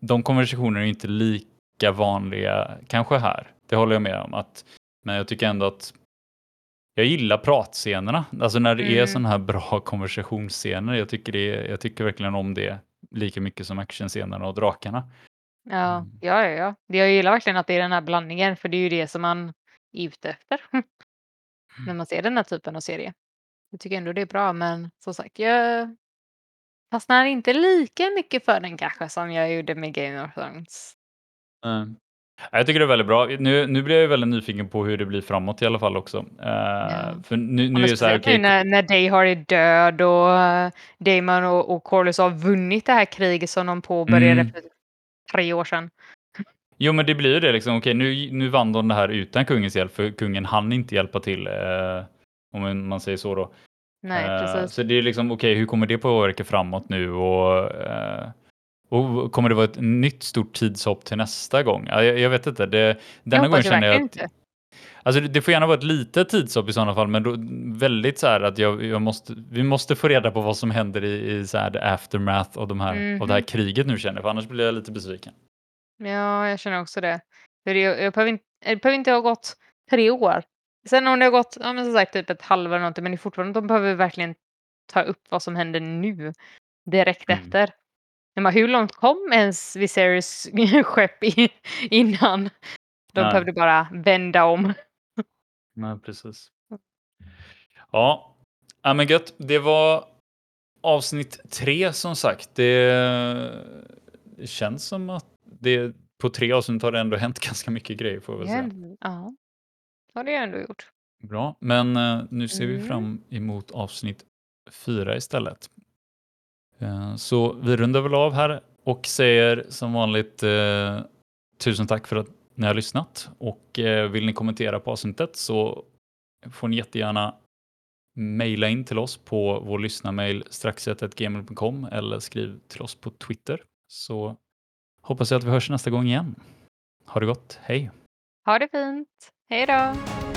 de konversationerna är inte lika vanliga kanske här. Det håller jag med om. Att, men jag tycker ändå att jag gillar pratscenerna. Alltså när det är Mm. sådana här bra (laughs) konversationsscener. Jag tycker, det, jag tycker verkligen om det lika mycket som actionscenerna och drakarna. Ja, Mm. ja, ja, ja. Det- Jag gillar verkligen att det är den här blandningen, för det är ju det som man är ute efter. (laughs) När man ser den här typen av serie. Jag tycker ändå det är bra, men som sagt, jag fastnar inte lika mycket för den kanske som jag gjorde med Game of Thrones. Mm. Ja, Jag tycker det är väldigt bra. Nu, nu blir jag ju väldigt nyfiken på hur det blir framåt i alla fall också. Eh, För nu, nu är det så här, nu när, när Dayhard är död och uh, Damon och, och Corlys har vunnit det här kriget som de påbörjade Mm. för tre år sedan. Jo, men det blir ju det liksom. Okej, nu, nu vann de det här utan kungens hjälp, för kungen hann inte hjälpa till. Eh, om man säger så då. Nej, Eh, precis. Så det är liksom, okej, hur kommer det påverka framåt nu och, eh, och kommer det vara ett nytt stort tidshopp till nästa gång? Ja, jag, jag vet inte. Det, Jag denna hoppas ju känner jag att inte. Alltså det, får gärna vara ett litet tidshopp i sådana fall, men då, väldigt så här att jag, jag måste, vi måste få reda på vad som händer i, i så här the aftermath av, de här, av det här Mhm. kriget nu känner jag, för annars blir jag lite besviken. Ja, jag känner också det. För det, jag behöver inte, det behöver inte ha gått tre år. Sen om det har gått, ja men som sagt typ ett halvår eller någonting, men det är fortfarande, de behöver verkligen ta upp vad som händer nu. Direkt Mm. efter. Bara, hur långt kom ens Viserys (laughs) skepp i, innan? De Nej. behövde bara vända om. Nej, precis. Ja, ja men gött. Det var avsnitt tre som sagt. Det, känns som att det, på tre avsnitt har det ändå hänt (laughs) ganska mycket grejer får Ja, säga. ja. Har det ändå gjort. Bra, men eh, nu ser vi Mm. fram emot avsnitt fyra istället. Eh, Så vi rundar väl av här och säger som vanligt eh, tusen tack för att ni har lyssnat och eh, vill ni kommentera på avsnittet så får ni jättegärna mejla in till oss på vår lyssnarmail straxet.gmail.com eller skriv till oss på Twitter så hoppas jag att vi hörs nästa gång igen. Ha det gott, hej! Ha det fint. Hej då!